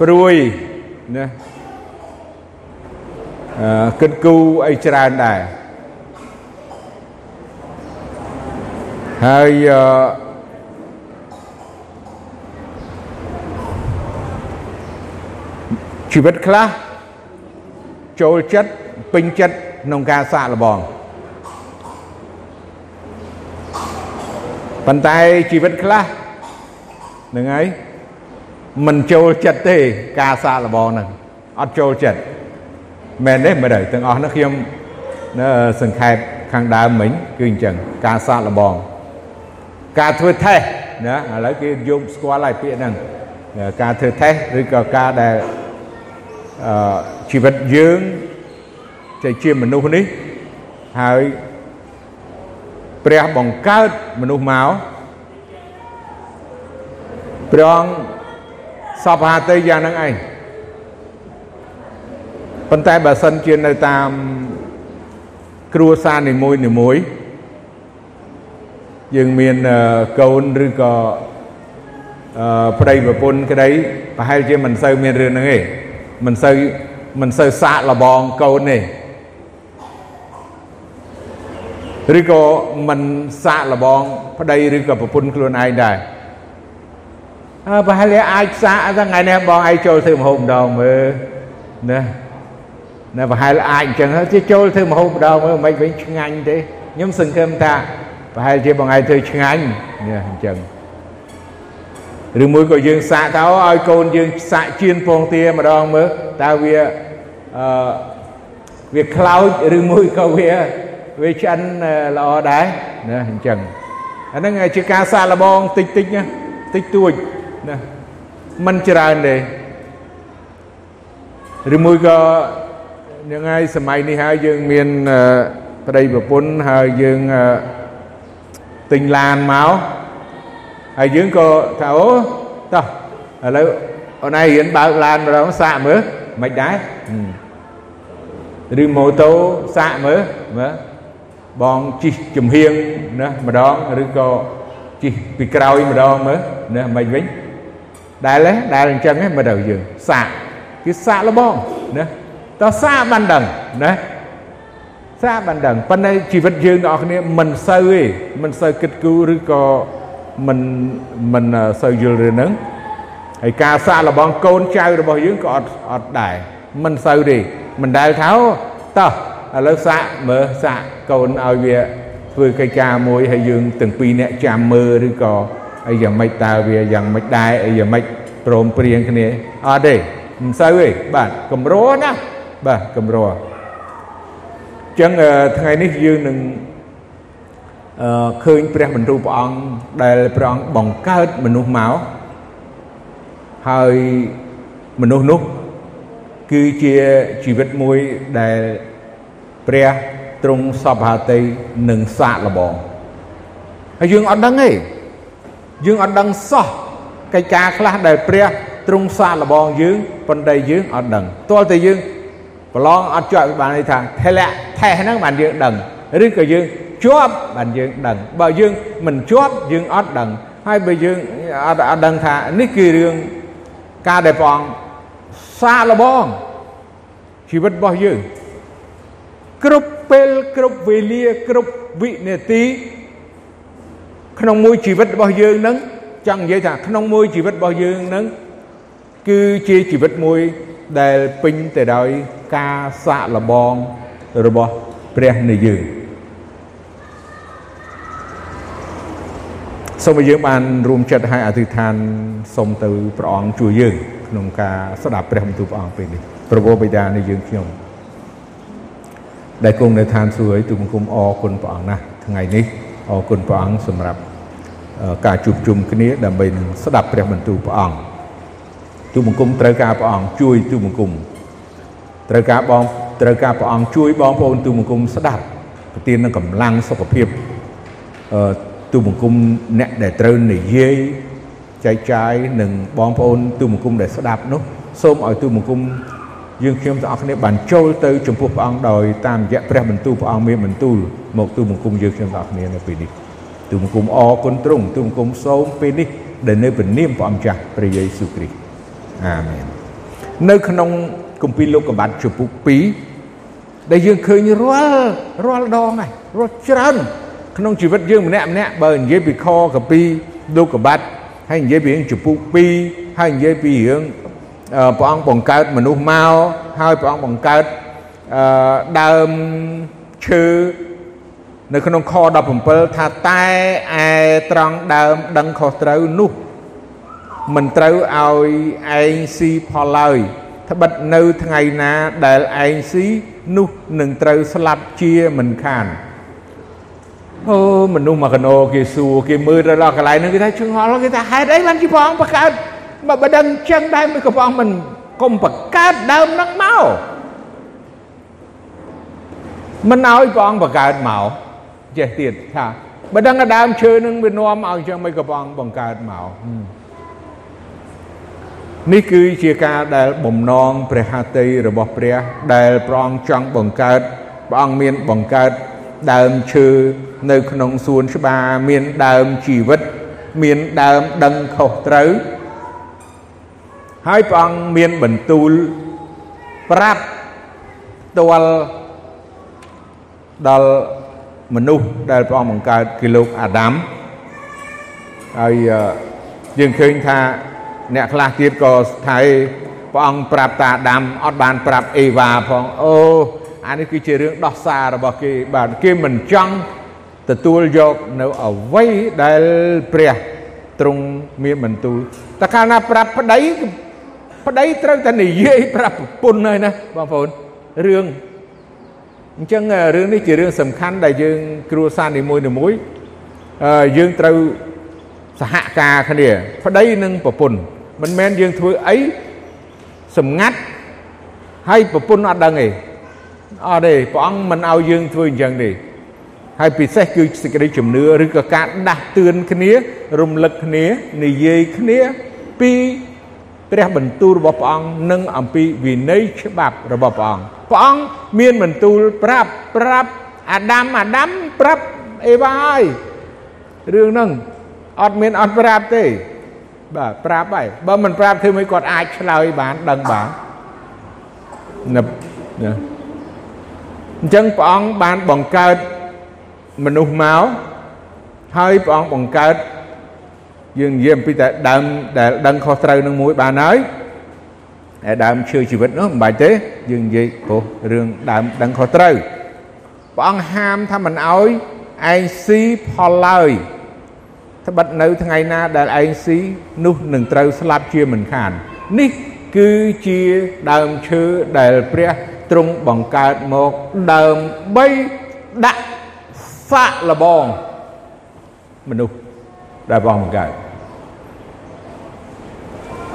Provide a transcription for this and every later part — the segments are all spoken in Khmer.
ព្រួយណាអឺគិតគូអីច្រើនដែរហើយអឺជីវិតខ្លះចូលចិត្តពេញចិត្តក្នុងការសាកល្បងប៉ុន្តែជីវិតខ្លះហ្នឹងហើយ មិនចូលចិត្តទេការសាកល្បងហ្នឹងអត់ចូលចិត្តមែនទេមែនទេទាំងអស់នោះខ្ញុំនៅសង្ខេបខាងដើមមិញគឺអញ្ចឹងការសាកល្បងការធ្វើថេស្តណាឥឡូវគេយកស្គាល់ហើយពាក្យហ្នឹងការធ្វើថេស្តឬក៏ការដែលអឺជីវិតយើងចេជាមនុស្សនេះហើយព្រះបង្កើតមនុស្សមកព្រះអង្គ សពហាតីយ៉ាងហ្នឹងឯងប៉ុន្តែបើសិនជានៅតាមគ្រួសារនីមួយនីមួយយើងមានកូនឬក៏អឺប្តីប្រពន្ធក្តីប្រហែលជាមិនសូវមានរឿងហ្នឹងទេមិនសូវមិនសូវសាកលបងកូនទេឬក៏មិនសាកលបង ប្តីឬក៏ប្រពន្ធខ្លួនឯងដែរអើ ប្រហែលអាចសាកថ្ងៃនេះបងឯងចូលធ្វើមហូបម្ដងមើលណាណាប្រហែលអាចអញ្ចឹងទៅចូលធ្វើមហូបម្ដងមើលមិនវិញឆ្ងាញ់ទេខ្ញុំសង្ឃឹមថាប្រហែលជាបងឯងធ្វើឆ្ងាញ់នេះអញ្ចឹងឬមួយក៏យើងសាកទៅឲ្យកូនយើងសាកជៀនពងទាម្ដងមើលតើវាអឺវាខ្លោចឬមួយក៏វាវាឆ្អិនល្អដែរណាអញ្ចឹងអាហ្នឹងជាការសាកល្បងតិចតិចណាតិចតួច ណាมันច្រើនទេឬមួយក៏យ៉ាងហើយសម័យនេះហើយយើងមានប្តីប្រពន្ធហើយយើងទិញឡានមកហើយយើងក៏ថាអូតោះឥឡូវអូនឯងរៀនបើកឡានម្ដងសាកមើលមិនដែរឬម៉ូតូសាកមើលមើលបងជិះចំហៀងណាម្ដងឬក៏ជិះពីក្រោយម្ដងមើលណាមិនវិញ ដែលដែលអញ្ចឹងមិនទៅយើងសាកគឺសាកលបងណាតើសាកបានដឹងណាសាកបានដឹងប៉ុន្តែជីវិតយើងទាំងអស់គ្នាមិនសូវទេមិនសូវគិតគូរឬក៏មិនមិនសូវយល់រឿងហ្នឹងហើយការសាកលបងកូនចៅរបស់យើងក៏អត់អត់ដែរមិនសូវទេមិនដែលថាតោះឥឡូវសាកមើលសាកកូនឲ្យវាធ្វើកិច្ចការមួយហើយយើងទាំងពីរនាក់ចាំមើលឬក៏ អីយ៉ាងម៉េចតើវាយ៉ាងម៉េចដែរអីយ៉ាងម៉េចព្រមព្រៀងគ្នាអត់ទេមិនសូវទេបាទកម្រណាបាទកម្រអញ្ចឹងថ្ងៃនេះយើងនឹងអឺឃើញព្រះបន្ទូលព្រះអង្គដែលព្រះអង្គបង្កើតមនុស្សមកហើយមនុស្សនោះគឺជាជីវិតមួយដែលព្រះទ្រង់សពហាតីនឹងសាកល្បងហើយយើងអត់ដឹងទេ យើងអត់ដឹងសោះកិច្ចការខ្លះដែលព្រះទ្រង់សាកល្បងយើងប៉ុន្តែយើងអត់ដឹងទាល់តែយើងប្រឡងអត់ជាប់បានន័យថាធ្លាក់ថេះហ្នឹងបានយើងដឹងឬក៏យើងជាប់បានយើងដឹងបើយើងមិនជាប់យើងអត់ដឹងហើយបើយើងអត់អត់ដឹងថានេះគឺរឿងការដែលព្រះអង្គសាកល្បងជីវិតរបស់យើងគ្រប់ពេលគ្រប់វេលាគ្រប់វិនាទី ក្នុងមួយជីវិតរបស់យើងនឹងចង់និយាយថាក្នុងមួយជីវិតរបស់យើងនឹងគឺជាជីវិតមួយដែលពេញទៅដោយការសាកល្បងរបស់ព្រះនៃយើងសូមឲ្យយើងបានរួមចិត្តឲ្យអធិដ្ឋានសូមទៅព្រះអង្គជួយយើងក្នុងការស្ដាប់ព្រះបន្ទូលព្រះអង្គពេលនេះព្រះបិតានៃយើងខ្ញុំដែលគង់នៅឋានសួគ៌ទូបង្គំអរគុណព្រះអង្គណាស់ថ្ងៃនេះ អរគុណព្រះអង្គសម្រាប់ការជួបជុំគ្នាដើម្បីនឹងស្ដាប់ព្រះបន្ទូលព្រះអង្គទូបង្គំត្រូវការព្រះអង្គជួយទូបង្គំត្រូវការបងត្រូវការព្រះអង្គជួយបងប្អូនទូបង្គំស្ដាប់ប្រទាននឹងកម្លាំងសុខភាពអឺទូបង្គំអ្នកដែលត្រូវនិយាយចែកចាយនឹងបងប្អូនទូបង្គំដែលស្ដាប់នោះសូមឲ្យទូបង្គំយើងខ្ញុំទាំងអស់គ្នាបានចូលទៅចំពោះព្រះអង្គដោយតាមរយៈព្រះបន្ទូលព្រះអង្គមានបន្ទូល មកទូបង្គំយើងខ្ញុំទាំងអស់គ្នានៅពេលនេះទូបង្គំអរគុណទ្រង់ទូបង្គំសូមពេលនេះដែលនៅព្រះនាមព្រះអង្គចាស់ព្រះយេស៊ូវគ្រីស្ទអាមែននៅក្នុងគម្ពីរលោកកបាត់ជំពូក2ដែលយើងឃើញរាល់រាល់ដងហើយរាល់ច្រើន ក្នុងជីវិតយើងម្នាក់ម្នាក់បើនិយាយពីខកពីលោកកបាត់ហើយនិយាយពីរឿងជំពូក2ហើយនិយាយពីរឿងព្រះអង្គបង្កើតមនុស្សមកហើយព្រះអង្គបង្កើតអឺដើមឈើ នៅក្នុងខ17ថាតែឯត្រង់ដើមដឹងខុសត្រូវនោះមិនត្រូវឲ្យឯងស៊ីផលឡើយត្បិតនៅថ្ងៃណាដែលឯងស៊ីនោះនឹងត្រូវស្លាប់ជាមិនខានអូមនុស្សមកកណោគេសួរគេមើលទៅដល់កន្លែងហ្នឹងគេថាជឹងហល់គេថាហេតុអីបានជាព្រះអង្គបង្កើតបើបដឹងចឹងដែរមិនក៏ព្រះអង្គមិនកុំបង្កើតដើមហ្នឹងមកមិនឲ្យព្រះអង្គបង្កើតមក ចេះទៀតថាបើដឹងថាដើមឈើនឹងវានាំឲ្យចឹងមិនក៏ព្រះអង្គបង្កើតមកនេះគឺជាការដែលបំណងព្រះហត្ថីរបស់ព្រះដែលព្រះអង្គចង់បង្កើតព្រះអង្គមានបង្កើតដើមឈើនៅក្នុងសួនច្បារមានដើមជីវិត មានដើមដឹងខុសត្រូវហើយព្រះអង្គមានបន្ទូលប្រាប់ផ្ទាល់ដល់ មនុស្សដែលព្រះអង្គបង្កើតគឺលោកអាដាមហើយយើងឃើញថាអ្នកខ្លះទៀតក៏ថៃព្រះអង្គប្រាប់តាអាដាមអត់បានប្រាប់អេវ៉ាផងអូអានេះគឺជារឿងដោះសាររបស់គេបាទគេមិនចង់ទទួលយកនៅអវ័យដែលព្រះទ្រង់មានបន្ទូលតែកាលណាប្រាប់ប្តីប្តីត្រូវតែនិយាយប្រាប់ប្រពន្ធហើយណាបងប្អូនរឿង អញ្ចឹងរឿងនេះជារឿងសំខាន់ដែលយើង គ្រួសារនីមួយនីមួយយើងត្រូវសហការគ្នាប្តីនិងប្រពន្ធមិនមែនយើងធ្វើអីសម្ងាត់ហើយប្រពន្ធអត់ដឹងទេអត់ទេព្រះអង្គមិនឲ្យយើងធ្វើអញ្ចឹងទេហើយពិសេសគឺសេចក្តីជំនឿឬក៏ការដាស់តឿនគ្នា រំលឹកគ្នានិយាយគ្នាពី ព្រះបន្ទូលរបស់ព្រះអង្គនិងអំពីវិន័យច្បាប់របស់ព្រះអង្គព្រះអង្គមានបន្ទូលប្រាប់ប្រាប់អាដាមអាដាមប្រាប់អេវ៉ាហើយរឿងហ្នឹងអត់មានអត់ប្រាប់ទេបាទប្រាប់ហើយបើមិនប្រាប់ធ្វើមិនគាត់អាចឆ្លើយបានដឹងបានណាអញ្ចឹងព្រះអង្គបានបង្កើតមនុស្សមកហើយព្រះអង្គបង្កើត យើងនិយាយអំពីតែដើមដែលដឹងខុសត្រូវនឹងមួយបានហើយហើយដើមឈើជីវិតនោះមិនបាច់ទេយើងនិយាយព្រោះរឿងដើមដឹងខុសត្រូវព្រះអង្គហាមថាមិនអោយឯងស៊ីផលឡើយត្បិតនៅថ្ងៃណាដែលឯងស៊ីនោះនឹងត្រូវស្លាប់ជាមិនខាននេះគឺជាដើមឈើដែលព្រះទ្រង់បង្កើតមកដើម្បីដាក់សាក់លបងមនុស្សដែលព្រះបង្កើត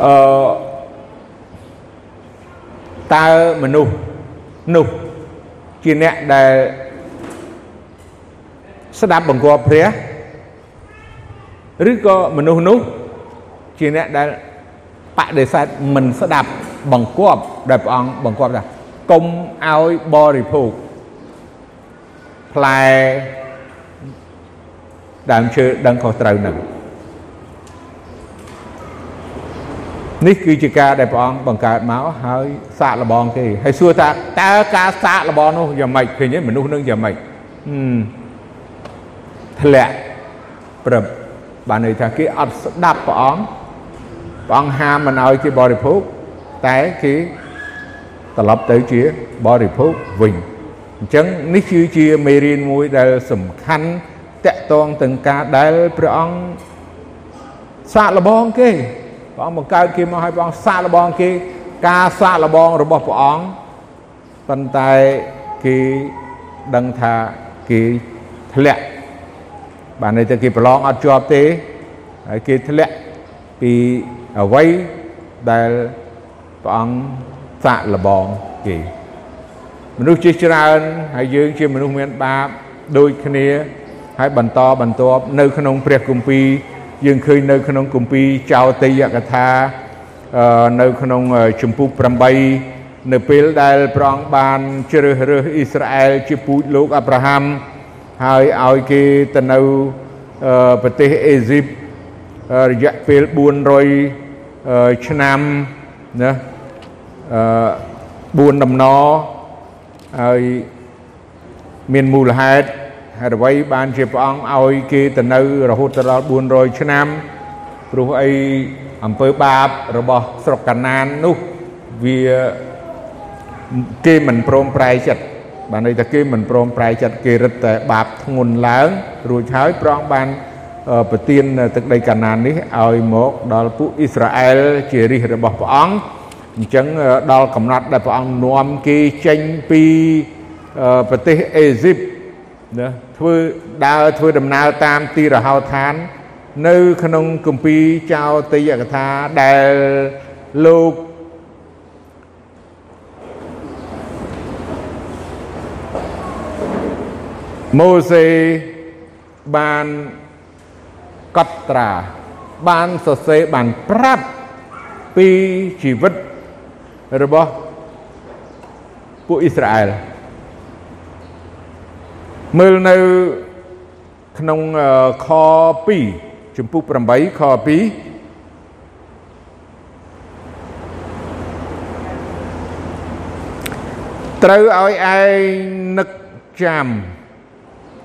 អឺតើមនុស្សនោះជាអ្នកដែលស្ដាប់បង្គាប់ព្រះឬក៏មនុស្សនោះជាអ្នកដែលបដិសេធមិនស្ដាប់បង្គាប់ដែលព្រះអង្គបង្គាប់ថាកុំឲ្យបរិភោគផ្លែដើមឈើដឹងខុសត្រូវនឹង នេះគឺជាការដែលព្រះអង្គបង្កើតមកហើយសាកល្បងគេហើយសួរថាតើការសាកល្បងនោះយ៉ាងម៉េចឃើញទេមនុស្សនឹងយ៉ាងម៉េចធ្លាក់ព្រឹបបានន័យថាគេអត់ស្ដាប់ព្រះអង្គព្រះអង្គហាមមិនឲ្យគេបរិភោគតែគេត្រឡប់ទៅជាបរិភោគវិញអញ្ចឹងនេះគឺជាមេរៀនមួយដែលសំខាន់តកតងទាំងការដែលព្រះអង្គសាកល្បងគេ ព្រះអង្គបង្កើតគេមកឲ្យព្រះអង្គសាកល្បងគេការសាកល្បងរបស់ព្រះអង្គប៉ុន្តែគេដឹងថាគេធ្លាក់បានន័យថាគេប្រឡងអត់ជាប់ទេហើយគេធ្លាក់ពីអ្វីដែលព្រះអង្គសាកល្បងគេមនុស្សជាច្រើនហើយយើងជាមនុស្សមានបាបដូចគ្នាហើយបន្តបន្ទាប់នៅក្នុងព្រះគម្ពីរ យើងឃើញនៅក្នុងគម្ពីរចោទយកថានៅក្នុងជំពូក8នៅពេលដែលព្រះអង្គបានជ្រើសរើសអ៊ីស្រាអែលជាពូជលោកអាប់រ៉ាហាំហើយឲ្យគេទៅនៅប្រទេសអេស៊ីបរយៈពេល400ឆ្នាំណាអឺ4ដំណហើយមានមូលហេតុ ហេតុអ្វីបានជាព្រះអង្គឲ្យគេទៅនៅរហូតដល់400ឆ្នាំព្រោះអីអំពើបាបរបស់ស្រុកកាណាននោះវាគេមិនព្រមប្រែចិត្តបានន័យថាគេមិនព្រមប្រែចិត្តគេរឹតតែបាបធ្ងន់ឡើងរួចហើយប្រងបានប្រទានទឹកដីកាណាននេះឲ្យមកដល់ពួកអ៊ីស្រាអែលជារាជរបស់ព្រះអង្គអញ្ចឹងដល់កំណត់ដែលព្រះអង្គនាំគេចេញពីប្រទេសអេស៊ីប ណាធ្វើដើរធ្វើដំណើរតាមទីរហោឋាន នៅ ក្នុងគម្ពីរចោទយកថាដែលលោកម៉ូសេបានកត់ត្រា បានសរសេរបានប្រាប់ពីជីវិតរបស់ពួកអ៊ីស្រាអែល មើលនៅក្នុងខ2ចំពុះ8ខ2ត្រូវឲ្យឯងនឹកចាំ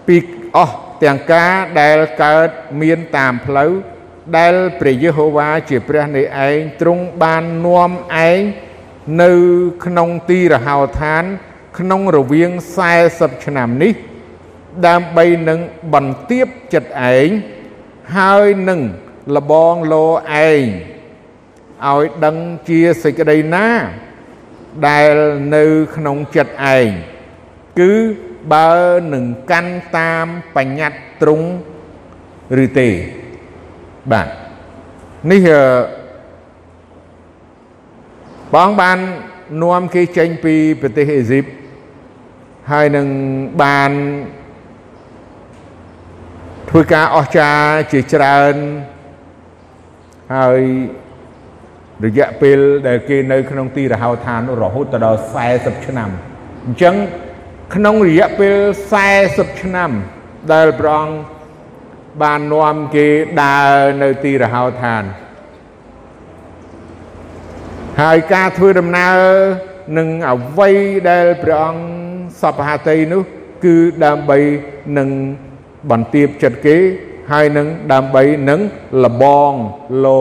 ពីអស់ទាំងការដែលកើតមានតាមផ្លូវដែលព្រះយេហូវ៉ាជាព្រះនៃឯងទ្រង់បាននាំឯងនៅក្នុងទីរហោឋាន ក្នុងរវាង40ឆ្នាំនេះ ដើម្បីនឹងបន្ទាបចិត្តឯងហើយនឹងលបងលោឯងឲ្យដឹងជាសេចក្តីណា ដែលនៅក្នុងចិត្តឯងគឺបើនឹងកាន់តាមបញ្ញត្តិទ្រង់ឬទេបាទនេះបងបាននាំគេចេញពីប្រទេសអេស៊ីបហើយនឹងបាន ធ្វើការអស្ចារ្យជាច្រើនហើយរយៈពេលដែលគេនៅក្នុងទីរហោឋានរហូតដល់40ឆ្នាំអញ្ចឹងក្នុងរយៈពេល40ឆ្នាំដែលព្រះអង្គបាននាំគេដើរនៅទីរហោឋានហើយការធ្វើដំណើរនឹងអវ័យដែលព្រះអង្គសពហតីនោះ គឺដើម្បីនឹង បន្ទាបចិត្តគេហើយនឹងដើម្បីនឹងលបងលោ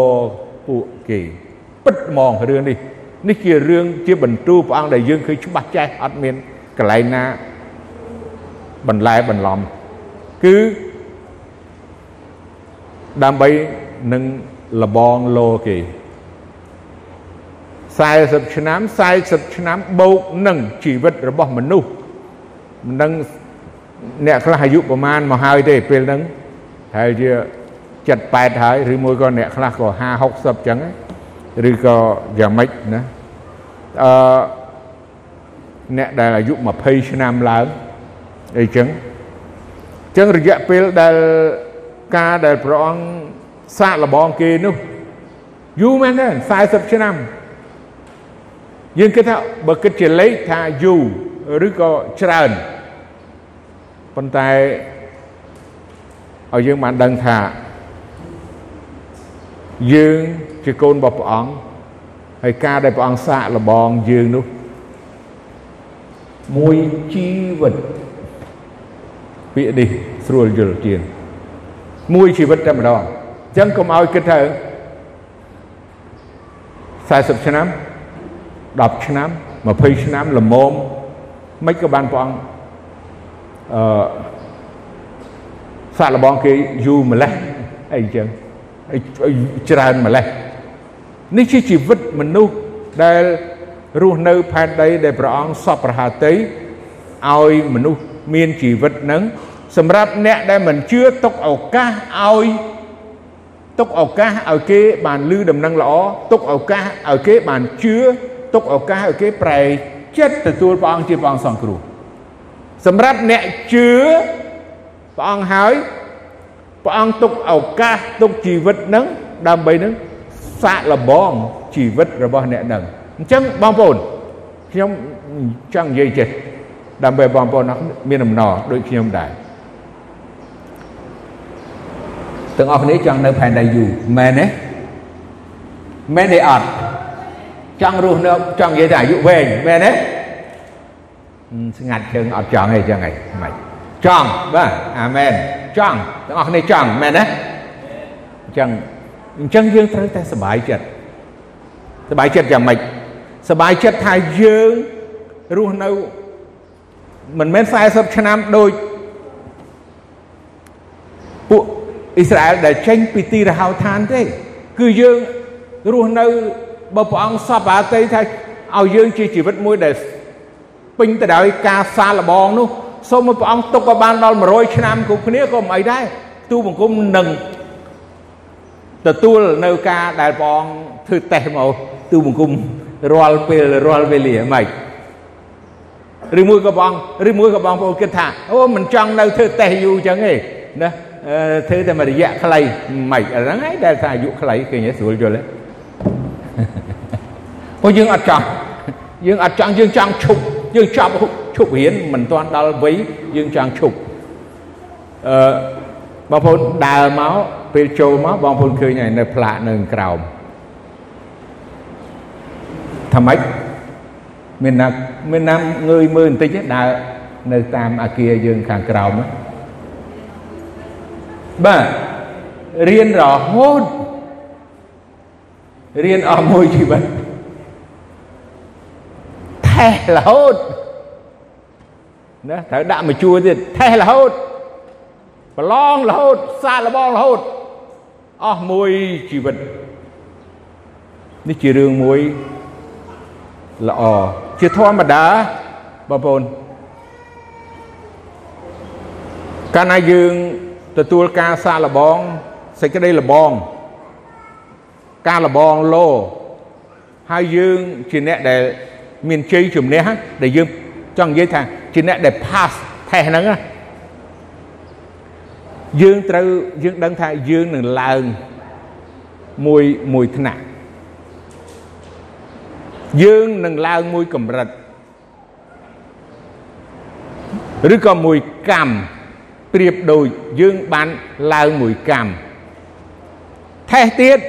ពួកគេពិតហ្មងរឿងនេះនេះជារឿងជាបន្ទូលព្រះអង្គដែលយើងឃើញច្បាស់ចេះអត់មានកន្លែងណាបន្លែបន្លំគឺដើម្បីនឹងលបងលោគេ40ឆ្នាំ40ឆ្នាំបូកនឹងជីវិតរបស់មនុស្សមិនដឹង អ្នកខ្លះអាយុប្រមាណមកហើយទេពេលហ្នឹងហើយជា7 8ហើយឬមួយក៏អ្នកខ្លះក៏50 60ចឹងឬក៏យ៉ាងម៉េចណាអឺអ្នកដែលអាយុ20ឆ្នាំឡើងអីចឹងចឹងរយៈពេលដែលការដែលព្រះអង្គសាកលបងគេនោះយូរមែនទេ40ឆ្នាំយើងគិតថាបើគិតជាលេខថាយូរឬក៏ច្រើន ប៉ុន្តែឲ្យយើងបានដឹងថាយើងជាកូនរបស់ព្រះអង្គហើយការដែលព្រះអង្គសាកលបងយើងនោះមួយជីវិតពាក្យនេះស្រួលយល់ជាងមួយជីវិតតែម្ដងអញ្ចឹងកុំឲ្យគិតថា40ឆ្នាំ10ឆ្នាំ20ឆ្នាំល្មមមិនក៏បានព្រះអង្គ អឺសាក់លបងគេយូរម្លេះអីចឹងច្រើនម្លេះនេះជាជីវិតមនុស្សដែលរស់នៅផែនដីដែលព្រះអង្គសពប្រហាតីឲ្យមនុស្សមានជីវិតនឹងសម្រាប់អ្នកដែលមិនជឿទុកឱកាសឲ្យទុកឱកាសឲ្យគេបានលឺដំណឹងល្អទុកឱកាសឲ្យគេបានជឿទុកឱកាសឲ្យគេប្រែចិត្តទទួលព្រះអង្គជាព្រះអង្គសង្គ្រោះ សម្រាប់អ្នកជឿព្រះអង្គហើយព្រះអង្គទុកឱកាសទុកជីវិតនឹងដើម្បីនឹងសាកល្បងជីវិតរបស់អ្នកនឹងអញ្ចឹងបងប្អូនខ្ញុំចង់និយាយចេះដើម្បីបងប្អូនមានអំណរដូចខ្ញុំដែរទាំងអស់គ្នាចង់នៅផែនដីយូរមែនទេមែនទេអត់ចចង់រស់នៅចង់និយាយថាអាយុវែងមែនទេ ស្ងាត់ជើងអត់ចង់ទេចឹងហីមិនចង់បាទអាមែនចង់ទាំងអស់គ្នាចង់មែនទេអញ្ចឹងអញ្ចឹងយើងត្រូវតែសบายចិត្តសบายចិត្តយ៉ាងម៉េចសบายចិត្តថាយើងរស់នៅមិនមែន40ឆ្នាំដូចពួកអ៊ីស្រាអែលដែលចេញពីទីរហោឋានទេគឺយើងរស់នៅបើព្រះអង្គសពអាតីថាឲ្យយើងជាជីវិតមួយដែល ពេញទៅដោយការសាឡបងនោះសូមឲ្យព្រះអង្គទុកឲ្យបានដល់100ឆ្នាំគ្រប់គ្នាក៏មិនអីដែរទូបង្គំនឹងទទួលនៅការដែលព្រះអង្គធ្វើតេស្តមកទូបង្គំរាល់ពេលរាល់វេលាមិនឬមួយក៏បងឬមួយក៏បងប្អូនគិតថាអូមិនចង់នៅធ្វើតេស្តយូរចឹងទេណាធ្វើតែមួយរយៈខ្លីមិនអាហ្នឹងឯងដែលថាអាយុខ្លីឃើញទេស្រួលយល់ទេព្រោះយើងអត់ចង់យើងអត់ចង់យើងចង់ឈប់ យើងចប់ឈប់រៀនមិនទាន់ដល់វ័យយើងចង់ឈប់អឺបងប្អូនដើរមកពេលចូលមកបងប្អូនឃើញហើយនៅផ្លាកនៅក្រោមថាម៉េចមានណាមានណាងើយមើលបន្តិចដើរនៅតាមអាគារយើងខាងក្រោមបាទរៀនរហូតរៀនអស់មួយជីវិត ថេះរហូតណាត្រូវដាក់មួយជួរទៀតថេះរហូតប្រឡងរហូតសាឡបងរហូតអស់មួយជីវិតនេះជារឿងមួយល្អជាធម្មតាបងប្អូនកាលណាយើងទទួលការសាកល្បងសេចក្តីល្បង ការល្បងលោហើយយើងជាអ្នកដែល មានជ័យជំនះដែលយើងចង់និយាយថាជាអ្នកដែល pass ថេសហ្នឹងយើងត្រូវយើងដឹងថាយើងនឹងឡើងមួយមួយថ្នាក់យើងនឹងឡើងមួយកម្រិតឬក៏មួយកម្មប្រៀបដូចយើងបានឡើងមួយកម្មថេះទៀត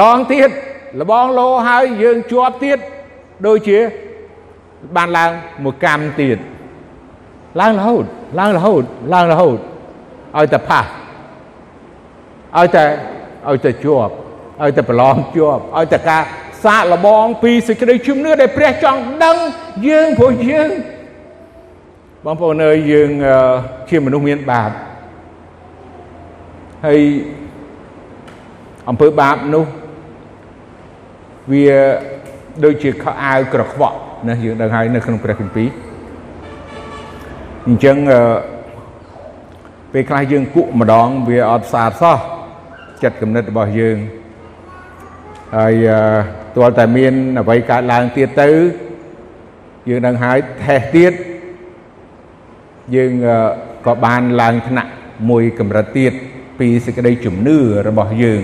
ឡងទៀត លបងលោហើយយើងជាប់ទៀតដូចជាបានឡើងមួយកម្មទៀតឡើងរហូតឡើងរហូតឡើងរហូតឲ្យតែផាសឲ្យតែឲ្យតែជាប់ឲ្យតែប្រឡងជាប់ឲ្យតែការសាកល្បងពីសេចក្តីជំនឿដែលព្រះចង់ដឹងយើងព្រោះយើងបងប្អូនអើយយើងជាមនុស្សមានបាបហើយអំពើបាបនោះ វាដូចជាខោអាវក្រខ្វក់ណាយើងដឹងហើយនៅក្នុងព្រះគម្ពីរអញ្ចឹងពេលខ្លះយើងគក់ម្ដងវាអត់ស្អាតសោះចិត្តគំនិតរបស់យើងហើយទាល់តែមានអ្វីកើតឡើងទៀតទៅយើងដឹងហើយថេះទៀតយើងក៏បានឡើងថ្នាក់មួយកម្រិតទៀតពីសេចក្តីជំនឿរបស់យើង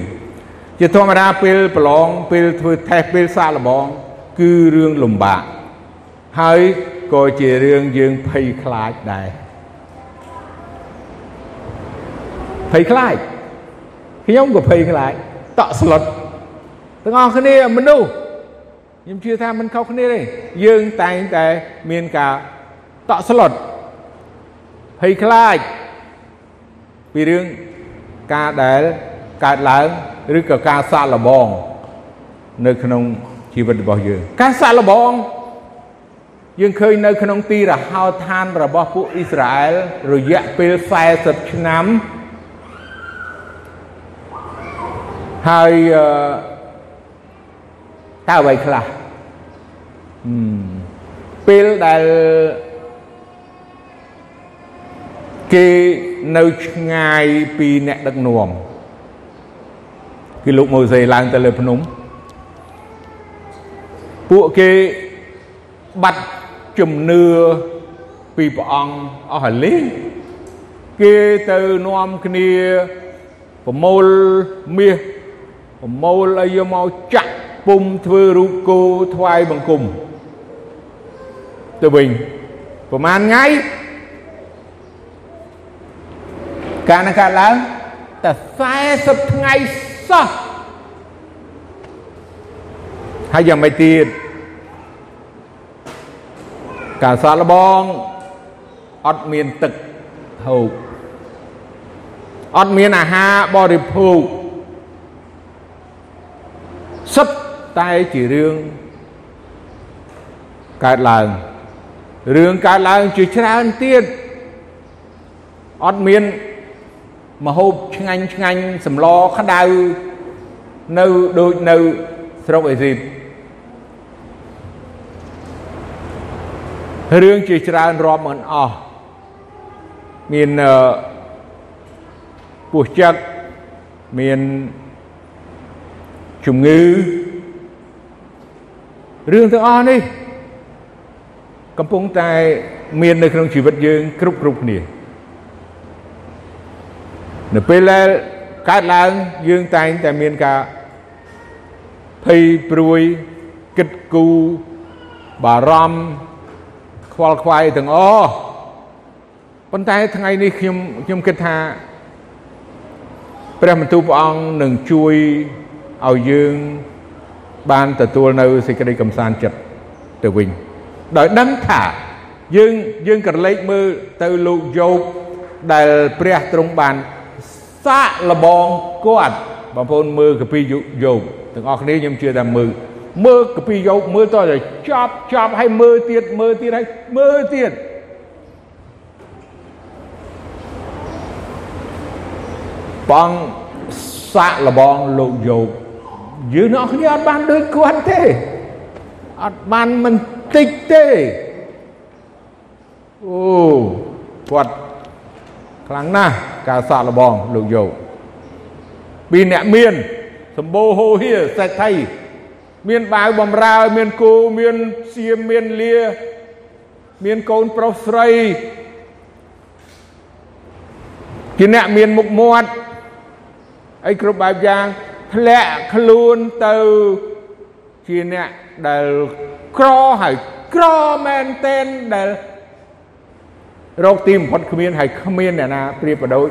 ជាធម្មតាពេលប្រឡងពេលធ្វើថេស្តពេលសាកល្បងគឺរឿងលំបាកហើយក៏ជារឿងយើងភ័យខ្លាចដែរភ័យខ្លាចខ្ញុំក៏ភ័យខ្លាចតក់ស្លុតទាំងអស់គ្នាមនុស្សខ្ញុំជឿថាមិនខុសគ្នាទេយើងតែងតែមានការតក់ស្លុតភ័យខ្លាចពីរឿងការដែលកើតឡើង ឬក៏ការសាកល្បង នៅក្នុងជីវិតរបស់យើង ការសាកល្បងយើងឃើញនៅក្នុងទីរហោឋានរបស់ពួកអ៊ីស្រាអែលរយៈពេល40ឆ្នាំហើយតើអ្វីខ្លះពេលដែលគេនៅឆ្ងាយពីអ្នកដឹកនាំ គឺលោកម៉ូសេឡើងទៅលើភ្នំពួកគេបាត់ជំនឿពីព្រះអង្គអស់ហើយលេងគេទៅនាំគ្នាប្រមូលមាសប្រមូលឲ្យយកមកចាក់ពុំធ្វើរូបគោថ្វាយបង្គំទៅវិញប្រហែលថ្ងៃការនឹងកើតឡើងតែ40ថ្ងៃ សោះហើយយ៉ាងម៉េចទៀតការសាកល្បងអត់មានទឹកហូបអត់មានអាហារបរិភោគសិតតែជារឿងកើតឡើងរឿងកើតឡើងជាច្រើនទៀតអត់មាន មហូបឆ្ងាញ់ឆ្ងាញ់សម្លក្តៅនៅដូចនៅស្រុកអេស៊ីបរឿងជាច្រើនរាប់មិនអស់មានពោះចឹកមានជំងឺរឿងទាំងអស់នេះ កំពុងតែមាននៅក្នុងជីវិតយើងគ្រប់គ្រប់គ្នា នៅពេលដែលកើតឡើងយើងតែងតែមានការភ័យព្រួយគិតគូរបារម្ភខ្វល់ខ្វាយទាំងអស់ប៉ុន្តែថ្ងៃនេះខ្ញុំខ្ញុំគិតថាព្រះបន្ទូលព្រះអង្គនឹងជួយឲ្យយើងបានទទួលនៅសេចក្តីកំសាន្តចិត្តទៅវិញដោយដឹងថាយើងយើងក្រឡេកមើលទៅលោកយោបដែលព្រះទ្រង់បាន សាកលបងគាត់បងប្អូនមើលកាពីយោបទាំងអស់គ្នាខ្ញុំជឿថាមើលមើលកាពីយោបមើលតតែចប់ចប់ហើយមើលទៀតមើលទៀតហើយមើលទៀតបងសាកលបងលោកយោបយើងអ្នកគ្នាអត់បានដូចគាត់ទេអត់បានមិនតិចទេអូគាត់ ខ្លាំងណាស់ការសាកលបងលោកយោពីអ្នកមានសម្បូរហូហៀសេដ្ឋីមានបាវបំរើមានគោមានសៀមមានលា មានកូនប្រុសស្រីជាអ្នកមានមុខមាត់អីគ្រប់បែបយ៉ាងធ្លាក់ខ្លួនទៅជាអ្នកដែលក្រហើយក្រមែនតែនដែល រកទីបំផុតគ្មានហើយគ្មានអ្នកណាប្រៀបប្រដូច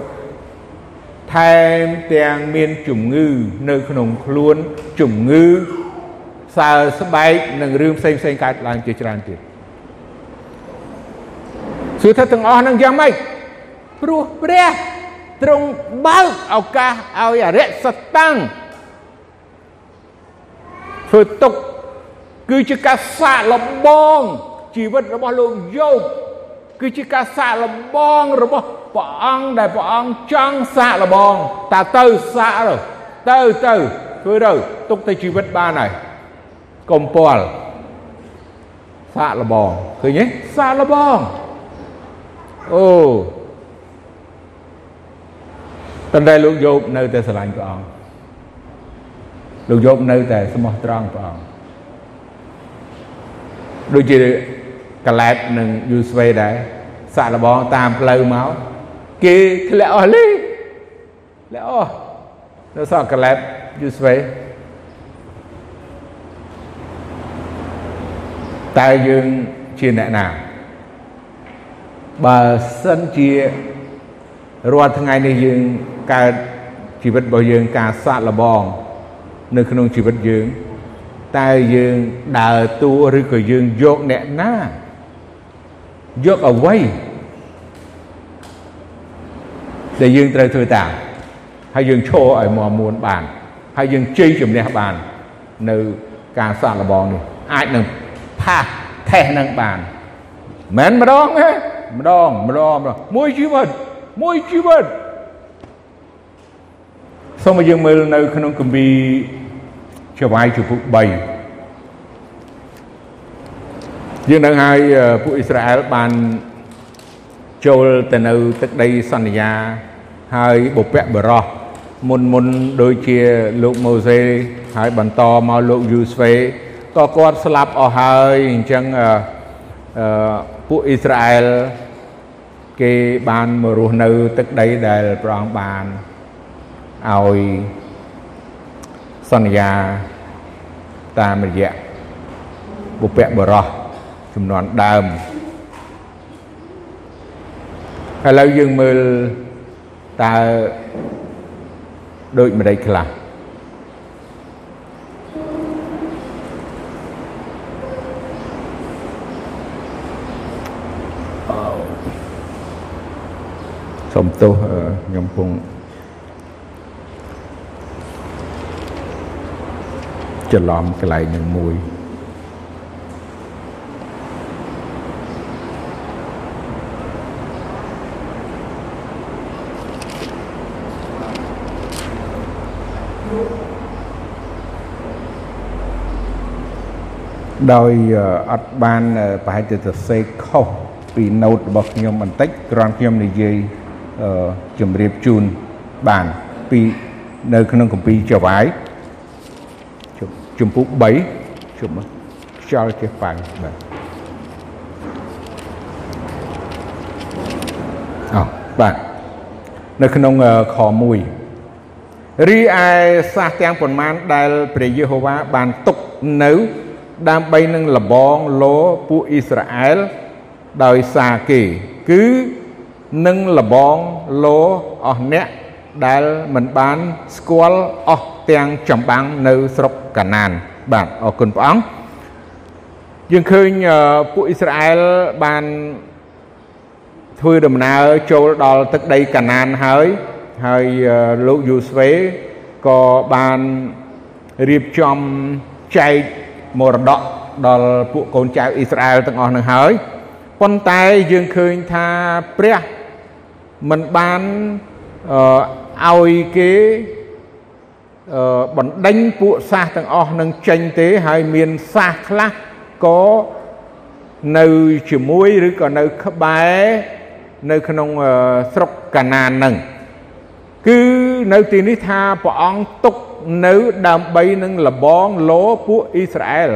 ថែមទាំងមានជំងឺនៅក្នុងខ្លួនជំងឺសើស្បែកនិងរឿងផ្សេងផ្សេងកើតឡើងជាច្រើនទៀតសួរថាទាំងអស់នឹងយ៉ាងម៉េចព្រោះព្រះទ្រង់បើកឱកាសឲ្យអរិយសតាំងធ្វើទុកគឺជាការសាកល្បងជីវិតរបស់លោកយោប គឺជាការសាកល្បងរបស់ព្រះអង្គដែលព្រះអង្គចង់សាកល្បងតើទៅសាកទៅទៅធ្វើទៅទុកទៅជីវិតបានហើយកុំពាល់សាកល្បងឃើញទេសាកល្បងអូប៉ុន្តែលោកយោបនៅតែស្រឡាញ់ព្រះអង្គលោកយោបនៅតែស្មោះត្រង់ព្រះអង្គដូចជា កលែបនិងយូស្វេដែរសាក់លបងតាមផ្លូវមកគេធ្លាក់អស់លីធ្លាក់អស់នៅសក់កលែបយូស្វេតែយើងជាអ្នកណាបើសិនជារាល់ថ្ងៃនេះយើងកើតជីវិតរបស់យើងការសាក់លបង នៅក្នុងជីវិតយើងតើយើងដើរតួឬក៏យើងយកអ្នកណា យកអ្វីដែលយើងត្រូវធ្វើតាមហើយយើងឈរឲ្យមមួនបាន ហើយយើងជ័យជំនះបាន នៅការសាកល្បងនេះអាចនឹងផាសថេះនឹងបានមិនម្ដងទេម្ដងម្ដងម្ដងមួយជីវិតមួយជីវិតសូមឲ្យយើងមើលនៅក្នុងគម្ពីរចវាយជំពូក3 យើងនឹងឲ្យពួកអ៊ីស្រាអែលបានចូលទៅនៅទឹកដីសន្យាហើយបុព្វបុរសមុនមុនដូចជាលោកម៉ូសេហើយបន្តមកលោកយូស្វេក៏គាត់ស្លាប់អស់ហើយអញ្ចឹងអឺពួកអ៊ីស្រាអែលគេបានមករស់នៅទឹកដីដែលព្រះអង្គបានឲ្យសន្យាតាមរយៈបុព្វបុរស ចំនួនដើមឥឡូវយើងមើលតើដូចម្ដេចខ្លះសូមទោសខ្ញុំពងច្រឡំកន្លែងនឹងមួយ ដោយអត់បានប្រហែលជាសរសេរខុសពី note របស់ខ្ញុំបន្តិចគ្រាន់ខ្ញុំនិយាយជម្រាបជូនបានពីនៅក្នុងកម្ពីចវាយជំពូក3ជុំខ្យល់ចេះប៉ាំងបាទអោបាទនៅក្នុងខ1រីឯសាសទាំងប៉ុន្មានដែលព្រះយេហូវ៉ាបានទុកនៅ ដើម្បីនឹងលបងលោពួកអ៊ីស្រាអែលដោយសារគេ គឺនឹងលបងលោអស់អ្នកដែលមិនបានស្គាល់អស់ទាំងចម្បាំងនៅស្រុកកាណាន បាទអរគុណព្រះអង្គយើងឃើញពួកអ៊ីស្រាអែលបានធ្វើដំណើរចូលដល់ទឹកដីកាណានហើយហើយលោកយូស្វេក៏បានរៀបចំចែក មរតកដល់ពួកកូនចៅអ៊ីស្រាអែលទាំងអស់នឹងហើយប៉ុន្តែយើងឃើញថាព្រះមិនបានឲ្យគេបណ្ដេញពួកសាសទាំងអស់នឹងចេញទេហើយមានសាសខ្លះក៏នៅជាមួយឬក៏នៅក្បែរនៅក្នុងស្រុកកាណាននឹងគឺនៅទីនេះថាព្រះអង្គទុក នៅដើម្បីនឹងលបងលោពួកអ៊ីស្រាអែល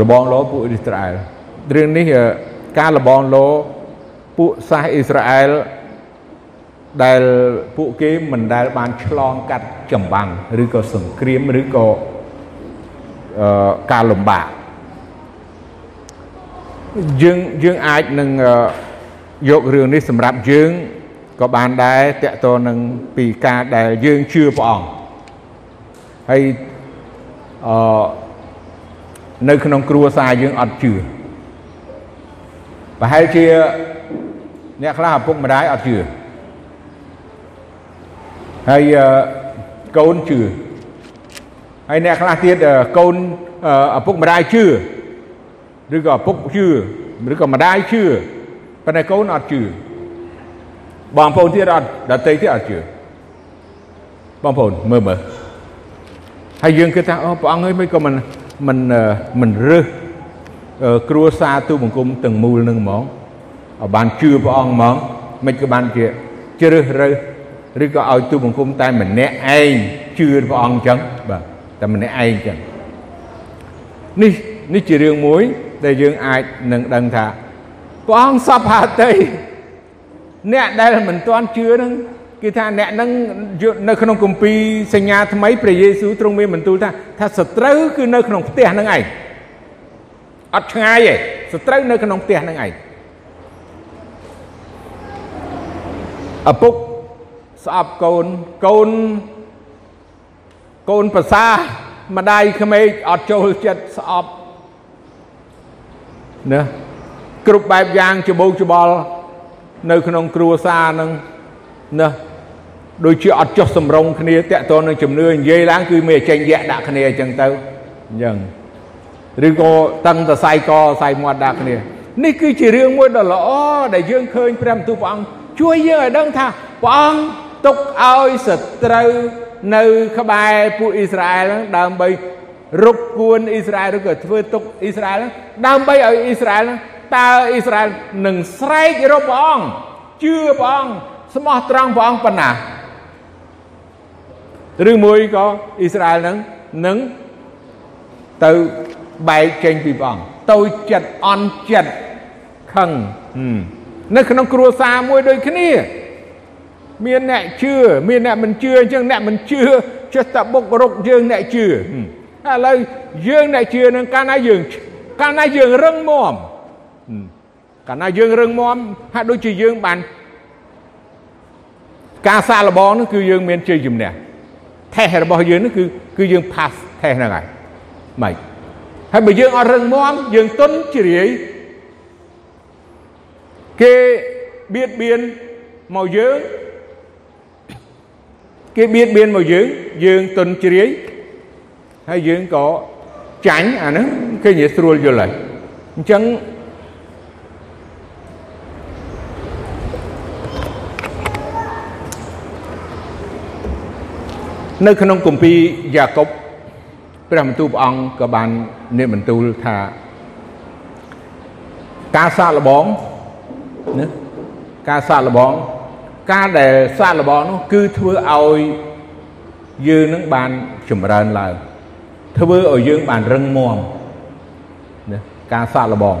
លបងលោពួកអ៊ីស្រាអែលរឿងនេះការលបងលោពួកសាសអ៊ីស្រាអែលដែលពួកគេមិនដែលបានឆ្លងកាត់ចម្បាំងឬក៏សង្គ្រាមឬក៏អឺការលំបាកយើងយើងអាចនឹងយករឿងនេះសម្រាប់យើង ក៏បានដែរតកតនឹងពីការដែលយើងជឿព្រះអង្គហើយអឺនៅក្នុងគ្រួសារយើងអត់ជឿប្រហែលជាអ្នកខ្លះឪពុកម្ដាយអត់ជឿហើយកូនជឿហើយអ្នកខ្លះទៀតកូនឪពុកម្ដាយជឿឬក៏ឪពុកជឿឬក៏ម្ដាយជឿប៉ុន្តែកូនអត់ជឿ បងប្អូនទៀតអត់ដតីទៀតអត់ជឿបងប្អូនមើលមើលហើយយើងគិតថាអូព្រះអង្គអើយមិនក៏មិនមិនមិនរើសគ្រួសារទូបង្គំទាំងមូលនឹងហ្មងឲ្យបានជឿព្រះអង្គហ្មងមិនក៏បានជាជ្រើសរើសឬក៏ឲ្យទូបង្គំតែម្នាក់ឯងជឿព្រះអង្គអញ្ចឹងបាទតែម្នាក់ឯងអញ្ចឹងនេះនេះជារឿងមួយដែលយើងអាចនឹងដឹងថាព្រះអង្គសពហាតី អ្នកដែលមិនទាន់ជឿនឹងគឺថាអ្នកនឹងនៅក្នុងគម្ពីរសញ្ញាថ្មីព្រះយេស៊ូវទ្រង់មានបន្ទូលថាថាសត្រូវគឺនៅក្នុងផ្ទះនឹងឯងអត់ឆ្ងាយទេសត្រូវនៅក្នុងផ្ទះនឹងឯងឪពុកស្អប់កូនកូនកូនប្រសាម្ដាយក្មេកអត់ចូលចិត្តស្អប់ណាគ្រប់បែបយ៉ាងច្បោកច្បល់ នៅក្នុងគ្រួសារនឹងណាដូចជាអត់ចុះសម្រងគ្នាតាក់ទងនឹងជំនឿនិយាយឡើងគឺមានចេញយៈដាក់គ្នាអញ្ចឹងទៅអញ្ចឹងឬក៏តឹងតសៃកសៃមាត់ដាក់គ្នានេះគឺជារឿងមួយដ៏ល្អដែលយើងឃើញព្រះបន្ទូលព្រះអង្គជួយយើងឲ្យដឹងថាព្រះអង្គទុកឲ្យសត្រូវនៅក្បែរពួកអ៊ីស្រាអែលហ្នឹងដើម្បីរົບគួនអ៊ីស្រាអែលឬក៏ធ្វើទុកអ៊ីស្រាអែលដើម្បីឲ្យអ៊ីស្រាអែល តើអ៊ីស្រាអែលនឹងស្រែករកព្រះអង្គជឿព្រះអង្គស្មោះត្រង់ព្រះអង្គប៉ុណ្ណាឬមួយក៏អ៊ីស្រាអែលនឹងនឹងទៅបែកចេញពីព្រះអង្គតូចចិត្តអន់ចិត្តខឹងនៅក្នុងគ្រួសារមួយដូចគ្នា មានអ្នកជឿមានអ្នកមិនជឿអញ្ចឹងអ្នកមិនជឿចេះតែបុករុកយើងអ្នកជឿឥឡូវយើងអ្នកជឿនឹងកាលណាយើងកាលណាយើងរឹងមាំ កាលណាយើងរឹងមាំហាក់ដូចជាយើងបានការសាកល្បងនោះគឺយើងមានជ័យជំនះថេសរបស់យើងនោះគឺគឺយើង pass ថេសហ្នឹងហើយម៉េចហើយបើយើងអត់រឹងមាំយើងទុនជ្រាយគេបៀតបៀនមកយើងគេបៀតបៀនមកយើងយើងទុនជ្រាយហើយយើងក៏ចាញ់អាហ្នឹងឃើញស្រួលយល់ហើយអញ្ចឹង នៅក្នុងគម្ពីរយ៉ាកុបព្រះបន្ទូលព្រះអង្គក៏បាននិបន្ទូលថាការសាកល្បងណាការសាកល្បងការដែលសាកល្បងនោះគឺធ្វើឲ្យយើងនឹងបានចម្រើនឡើងធ្វើឲ្យយើងបានរឹងមាំណាការសាកល្បង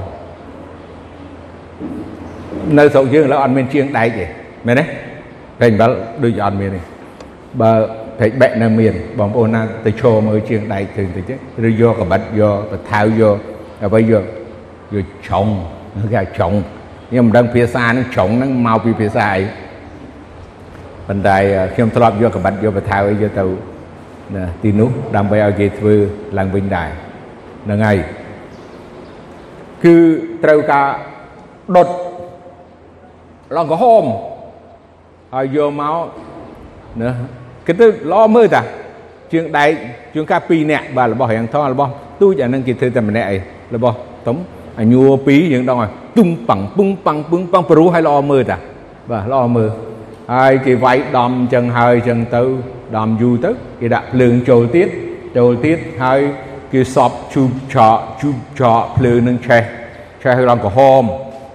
នៅស្រុកយើងឥឡូវអត់មានជាងដែកទេមែនទេតែអំបិលដូចអត់មានទេបើ ព្រែកបែកនៅមានបងប្អូនណាទៅឈរមើលជាងដែកទៅតិចឬយកកបិតយកបថៅយកអ្វីយកយកឆុងគេឆុងខ្ញុំមិនដឹងភាសានឹងឆុងហ្នឹងមកពីភាសាអីប៉ុន្តែខ្ញុំធ្លាប់យកកបិតយកបថៅអីយកទៅណាទីនោះដើម្បីឲ្យគេធ្វើឡើងវិញដែរហ្នឹងហើយគឺត្រូវការដុតឡងក្រហមហើយយកមកណា គេទៅល្អមើលតាជាងដែកជាងការ2នាក់បាទរបស់រៀងថងរបស់ទូចអានឹងគេធ្វើតែម្នាក់អីរបស់តុំអាញួរ2យើងដងឲ្យទុំប៉ាំងពុំប៉ាំងពឹងប៉ាំងព្រោះឲ្យល្អមើលតាបាទល្អមើលហើយគេវាយដំអញ្ចឹងហើយអញ្ចឹងទៅដំយូរទៅគេដាក់ភ្លើងចូលទៀតចូលទៀតហើយគេសពជូបឆក់ជូបឆក់ភ្លើងនឹងឆេះឆេះរំក្រហម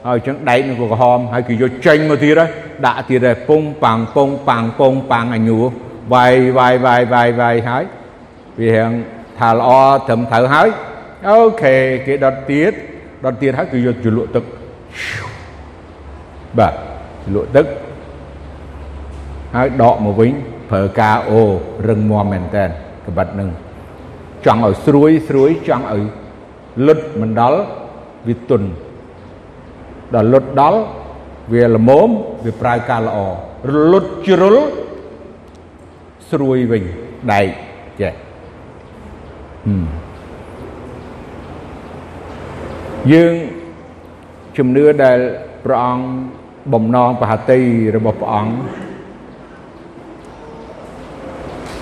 ហើយអញ្ចឹងដែកនឹងក៏ក្រហមហើយគេយកចេញមកទៀតហើយដាក់ទៀតហើយពុងប៉ាំងពុងប៉ាំងពុងប៉ាំងអាញួរ វាយវាយវាយវាយវាយហើយវារៀងថាល្អត្រឹមត្រូវហើយអូខេគេដុតទៀតដុតទៀតហើយគឺយកជលក់ទឹកបាទជលក់ទឹកហើយដកមកវិញប្រើការអូរឹងមាំមែនតើក្បិតនឹងចង់ឲ្យស្រួយស្រួយចង់ឲ្យលុតមិនដល់វាទុនដល់លុតដល់វាល្មមវាប្រើការល្អរលត់ជ្រុល ស្រួយវិញដែកចេះយើងជំនឿដែលព្រះអង្គបំណងប្រហតិរបស់ព្រះអង្គ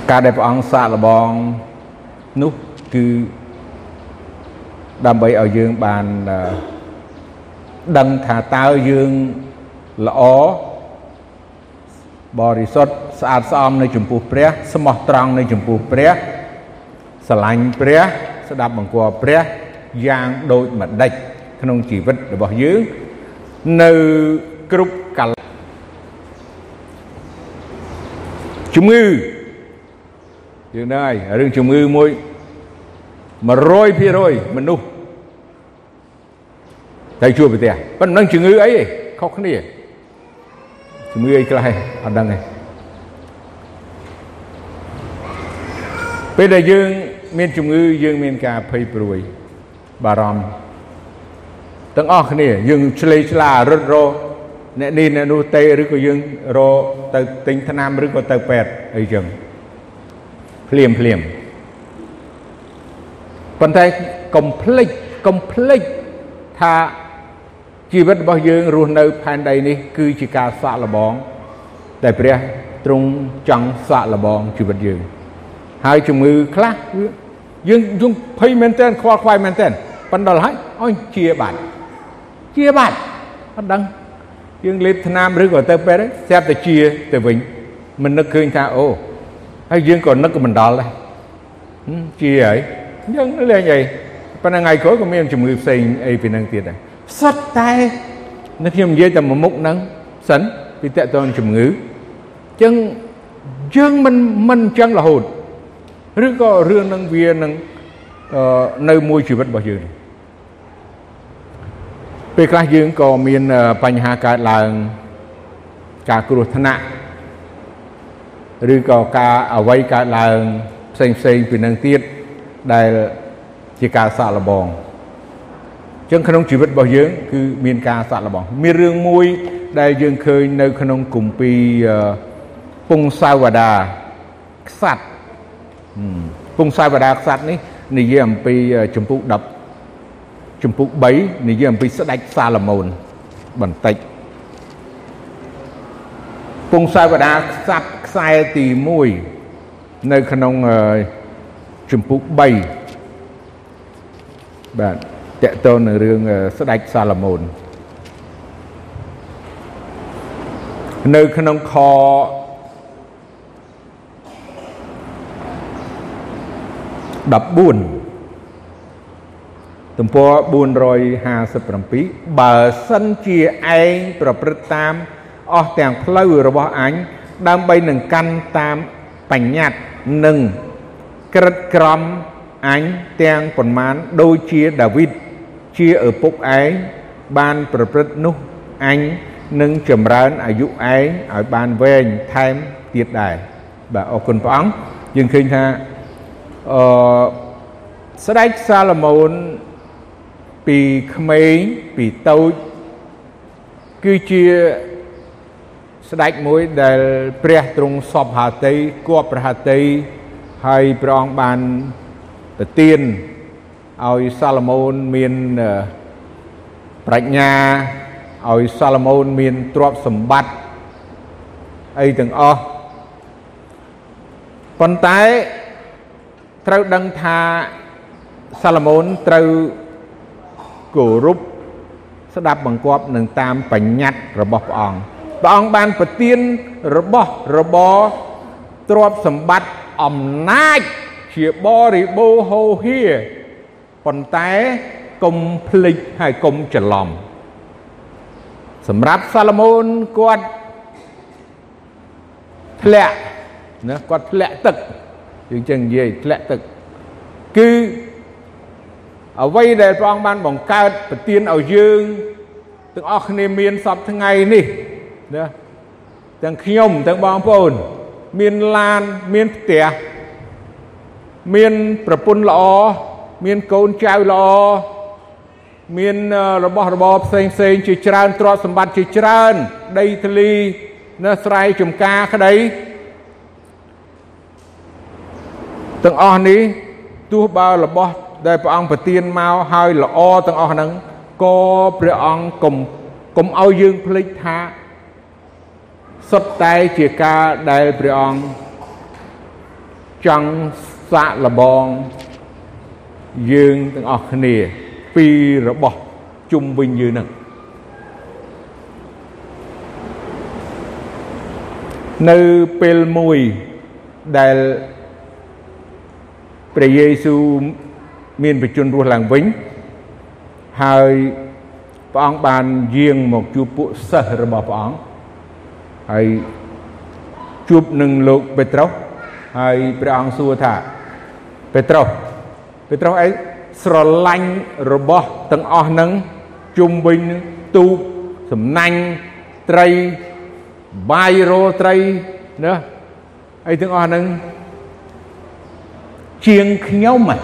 ការដែលព្រះអង្គសាកល្បងនោះគឺដើម្បីឲ្យយើងបានដឹងថាតើយើងល្អបរិសុទ្ធ ស្អាតស្អំនៅចំពោះព្រះ ស្មោះត្រង់នៅចំពោះព្រះស្រឡាញ់ព្រះ ស្ដាប់បង្គាប់ព្រះយ៉ាងដូចម្ដេចក្នុងជីវិតរបស់យើងនៅគ្រប់កាលជំងឺយើងដឹងហើយរឿងជំងឺមួយ100%មនុស្សទៅជួបប្រទេសប៉ុន្តែមិនដឹងជំងឺអីទេខុសគ្នាជំងឺអីខ្លះអត់ដឹងទេ ពេលដែលយើងមានជំងឺយើងមានការភ័យព្រួយបារម្ភទាំងអស់គ្នាយើងឆ្លេឆ្លារត់រអ្នកនេះអ្នកនោះទេឬក៏យើងរទៅទិញថ្នាំឬក៏ទៅពេទ្យអីចឹងភ្លាមភ្លាមប៉ុន្តែកុំភ្លេចកុំភ្លេចថាជីវិតរបស់យើងរស់នៅផែនដីនេះ គឺជាការសាក់លបង តែព្រះទ្រង់ចង់សាក់លបងជីវិតយើង ហើយជំងឺខ្លះយើងយើងភ័យមែនតើខ្វល់ខ្វាយមែនតើប៉ុន្តែហើយអញជាបាត់ជាបាត់អត់ដឹងយើងលេបថ្នាំឬក៏ទៅពេទ្យស្រាប់តែជាទៅវិញមិននឹកឃើញថាអូហើយយើងក៏នឹកក៏មិនដល់ដែរជាហើយយើងលេងអីប៉ុន្តែថ្ងៃក្រោយក៏មានជំងឺផ្សេងអីពីនឹងទៀតដែរសុទ្ធតែនៅខ្ញុំនិយាយតែមួយមុខហ្នឹងសិនពីតកតងជំងឺចឹងយើងមិនមិនអញ្ចឹងរហូត ឬក៏រឿងនឹងវានឹងនៅមួយជីវិតរបស់យើងពេលខ្លះយើងក៏មានបញ្ហាកើតឡើងការគ្រោះថ្នាក់ឬក៏ការអវ័យកើតឡើងផ្សេងផ្សេងពីនឹងទៀតដែលជាការសាកល្បងចឹងក្នុងជីវិតរបស់យើង គឺមានការសាក់លបង មានរឿងមួយដែលយើងឃើញនៅក្នុងគម្ពីរពងសាវតាខ្សាត់ ពងសាវតាខ្សាត់នេះនិយាយអំពីចម្ពោះ10ចម្ពោះ3និយាយអំពីស្ដេចសាឡូមោនបន្តិចពង់សាវតាខ្សាប់ខ្សែទី1នៅក្នុងជំពូក3បាទតកតទៅនឹងរឿងស្ដេចសាឡូមោននៅក្នុងខ 14ទំព័រ457បើសិនជាឯងប្រព្រឹត្តតាមអស់ទាំងផ្លូវរបស់អញដើម្បីនឹងកាន់តាមបញ្ញត្តិនិងក្រិតក្រមអញទាំងប៉ុន្មានដូចជាដាវីតជាឪពុកឯងបានប្រព្រឹត្តនោះអញនឹងចម្រើនអាយុឯងឲ្យបានវែងថែមទៀតដែរបាទអរគុណព្រះអង្គយើងឃើញថា អឺស្ដេចសាឡូមោនពីក្មេងពីតូចគឺជាស្ដេចមួយដែលព្រះទ្រង់សពហាតីគប់ព្រះហាតីហើយព្រះអង្គបានប្រទានឲ្យសាឡូមោនមានប្រាជ្ញាឲ្យសាឡូមោនមានទ្រព្យសម្បត្តិអីទាំងអស់ប៉ុន្តែ ត្រូវដឹងថាសាឡូមោនត្រូវគោរពស្ដាប់បង្គាប់នឹងតាមបញ្ញត្តិរបស់ព្រះអង្គព្រះអង្គបានប្រទានរបស់របរទ្រព្យសម្បត្តិអំណាចជាបរិបូរហោហៀប៉ុន្តែកុំភ្លេចហើយកុំច្រឡំសម្រាប់សាឡូមោនគាត់ធ្លាក់ណាគាត់ធ្លាក់ទឹក យើងចឹងនិយាយធ្លាក់ទឹកគឺអ្វីដែលព្រះអង្គបានបង្កើតប្រទានឲ្យយើងទាំងអស់គ្នាមានសពថ្ងៃនេះណាទាំងខ្ញុំទាំងបងប្អូន មានឡានមានផ្ទះមានប្រពន្ធល្អមានកូនចៅល្អមានរបស់របរផ្សេងផ្សេងជាច្រើនទ្រព្យសម្បត្តិជាច្រើន ដីធ្លីនៅស្រែចម្ការក្តី ទាំងអស់នេះទោះបើរបស់ដែលព្រះអង្គប្រទានមកហើយល្អទាំងអស់ហ្នឹងក៏ព្រះអង្គកុំកុំឲ្យយើងភ្លេចថាសុទ្ធតែជាការដែលព្រះអង្គចង់សាកល្បងយើងទាំងអស់គ្នា ពីរបស់ជុំវិញយើងហ្នឹងនៅពេលមួយដែល ព្រះយេស៊ូវមានបជនរស់ឡើងវិញហើយព្រះអង្គបានយាងមកជួបពួកសិស្សរបស់ព្រះអង្គហើយជួបនឹងលោកពេត្រុសហើយព្រះអង្គសួរថាពេត្រុសពេត្រុសអីស្រឡាញ់របស់ទាំងអស់ហ្នឹងជុំវិញទូកសំណាញ់ត្រីបាយរោត្រីណាអីទាំងអស់ហ្នឹង ជាងខ្ញុំហ៎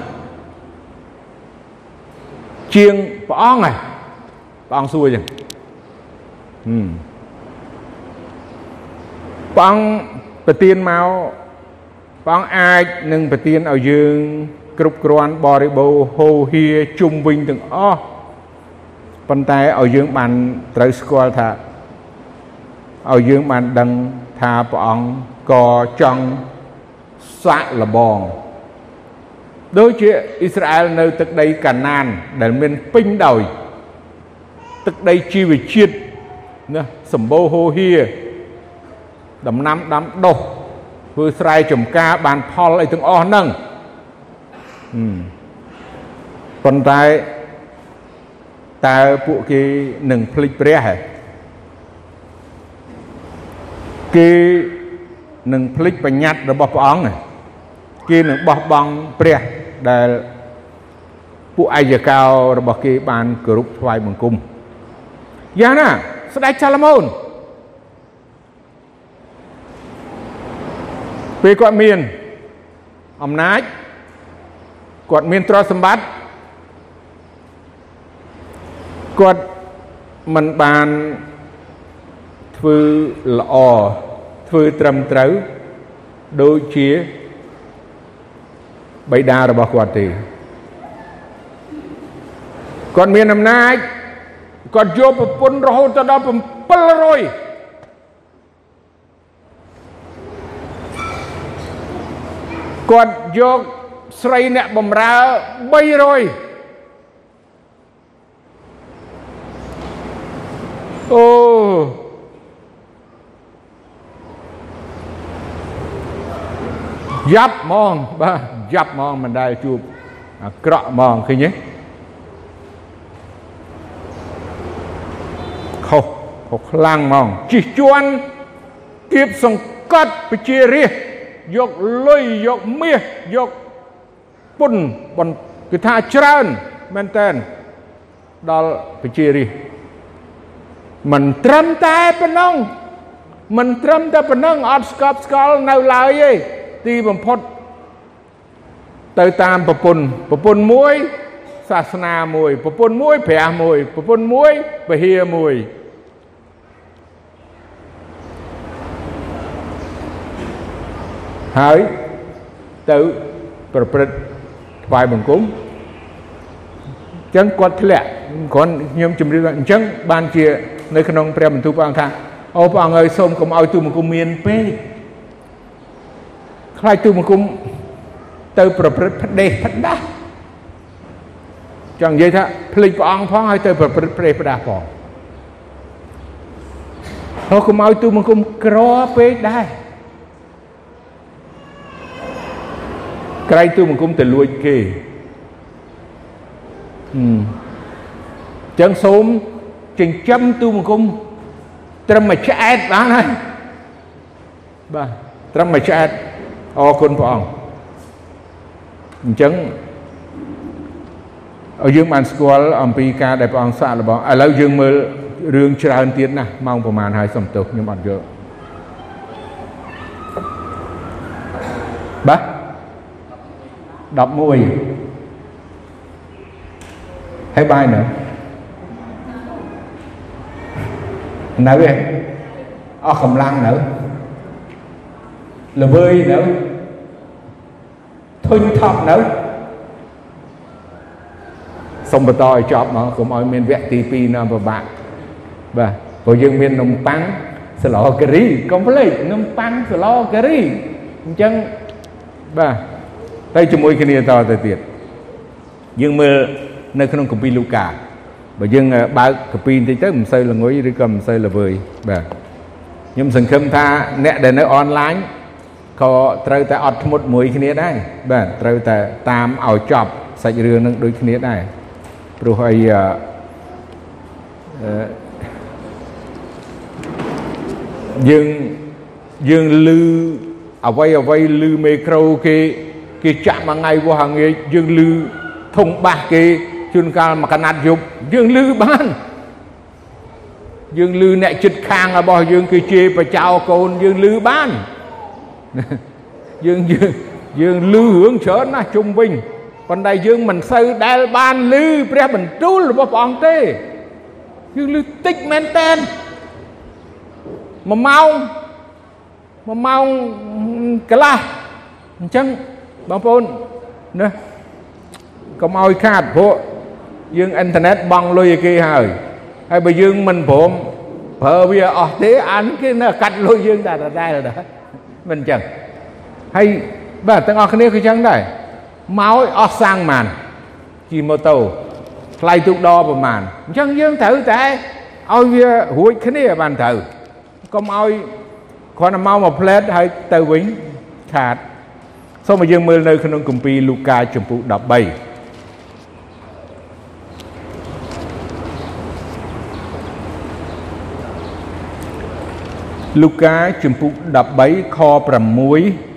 ជាងព្រះអង្គហ៎ព្រះអង្គសួរចឹងហឹមព្រះអង្គប្រទានមកព្រះអង្គអាចនឹងប្រទានឲ្យយើង គ្រប់គ្រាន់បរិបូរហូហៀជុំវិញទាំងអស់ប៉ុន្តែឲ្យយើងបានត្រូវស្គាល់ថាឲ្យយើងបានដឹងថាព្រះអង្គក៏ចង់សាក់លបង ដូចជាអ៊ីស្រាអែលនៅទឹកដីកាណាន ដែលមានពេញដោយទឹកដីជីវជាតិណាសម្បូរហូហៀដំណាំដាំដុះធ្វើស្រែចម្ការបានផលអីទាំងអស់ហ្នឹងប៉ុន្តែតើពួកគេនឹងភ្លេចព្រះហ៎គេនឹងភ្លេចបញ្ញត្តិរបស់ព្រះអង្គ គេនឹងបោះបង់ព្រះដែលពួកអាយកោរបស់គេបានគោរពថ្វាយបង្គំយ៉ាងណាស្ដេចសាឡូមោនពេលគាត់មានអំណាចគាត់មានទ្រព្យសម្បត្តិគាត់មិនបានធ្វើល្អធ្វើត្រឹមត្រូវដូចជា បិតារបស់គាត់ទេគាត់មានអំណាចគាត់យកប្រពន្ធរហូតទៅដល់700គាត់យកស្រីអ្នកបំរើ300អូ យ៉ាប់ហ្មងបាទយ៉ាប់ហ្មងមិនដែលជួបអាក្រក់ហ្មងឃើញទេខុសខុសខ្លាំងហ្មងជិះជួនគៀបសង្កត់ពជារាជយកលុយយកមាសយកពុនបនគឺថាច្រើនមែនតើដល់ពជារាជមិនត្រឹមតែប៉ុណ្ណឹងមិនត្រឹមតែប៉ុណ្ណឹងអត់ស្កប់ស្កល់នៅឡើយទេ ទីបំផុតទៅតាមប្រពន្ធប្រពន្ធមួយសាសនាមួយប្រពន្ធមួយព្រះមួយប្រពន្ធមួយពហិយមួយហើយទៅប្រព្រឹត្តថ្វាយបង្គំអញ្ចឹងគាត់ធ្លាក់គ្រាន់ខ្ញុំជម្រាបអញ្ចឹងបានជា នៅក្នុងព្រះបន្ទូលព្រះអង្គថាអូព្រះអង្គអើយសូមកុំឲ្យទូបង្គំមានពេក ខ្លាចទូបង្គំទៅប្រព្រឹត្តផ្ដេសផ្ដាស់ចង់និយាយថាភ្លេចព្រះអង្គផងហើយទៅប្រព្រឹត្តផ្ដេសផ្ដាស់ផងហើយកុំឲ្យទូបង្គំក្រពេកដែរក្រែងទូបង្គំទៅលួចគេហឹមចឹងសូមចិញ្ចឹមទូបង្គំត្រឹមមួយឆ្អែតបានហើយបាទត្រឹមមួយឆ្អែត អរគុណព្រះអង្គអញ្ចឹងឲ្យយើងបានស្គាល់អំពីការដែលព្រះអង្គសាកល្បងឥឡូវយើងមើលរឿងច្រើនទៀតណាស់ម៉ោងប្រហែលហើយសុំទោសខ្ញុំអត់យល់បាទ11ហើយបាយនៅនៅឯអស់កម្លាំងនៅល្វើយនៅ ធុញថប់នៅសូមបន្តឲ្យចប់មកកុំឲ្យមានវគ្គទី2នៅពិបាកបាទព្រោះយើងមាននំប៉័ងស្លការីកុំភ្លេចនំប៉័ងស្លការីអញ្ចឹងបាទទៅជាមួយគ្នាតទៅទៀតយើងមើលនៅក្នុងគម្ពីរលូកាបើយើងបើកកាពីបន្តិចទៅមិនសូវល្ងុយឬក៏មិនសូវល្វើយបាទខ្ញុំសង្ឃឹមថាអ្នកដែលនៅអនឡាញ ក៏ត្រូវតែអត់ធ្មត់មួយគ្នាដែរបាទត្រូវតែតាមឲ្យចប់សាច់រឿងនឹងដូចគ្នាដែរព្រោះអីអឺយើងយើងលឺអ្វីអ្វីលឺមេក្រូគេគេចាក់មួយថ្ងៃវោះហងាយយើងលឺធុងបាសគេជួនកាលមកកណាត់យប់យើងលឺបានយើងលឺអ្នកចិត្តខាងរបស់យើងគឺជេរបចោកូនយើងលឺបាន យើងយើងយើងលឺរឿងច្រើនណាស់ជុំវិញប៉ុន្តែយើងមិនសូវដែលបានលឺព្រះបន្ទូលរបស់ព្រះអង្គទេយើងលឺតិចមែនតែន1ម៉ោង1ម៉ោងកន្លះអញ្ចឹងបងប្អូនណាកុំឲ្យខាតព្រោះយើងអ៊ីនធឺណិតបង់លុយឲ្យគេហើយហើយបើយើងមិនព្រមប្រើវាអស់ទេអានគេនៅកាត់លុយយើងតែដដែលដែរ មិនអញ្ចឹងហើយបាទទាំងអស់គ្នាគឺអញ្ចឹងដែរមកអស់សាំងម៉ានជិះម៉ូតូថ្លៃទូកដប្រមាណអញ្ចឹងយើងត្រូវតែឲ្យវារួចគ្នាបានត្រូវកុំឲ្យគ្រាន់តែមកមួយផ្លែតហើយទៅវិញខាតសូមឲ្យយើងមើលនៅក្នុងគម្ពីរលូកាចំពុ13 លូកាជំពូក13ខ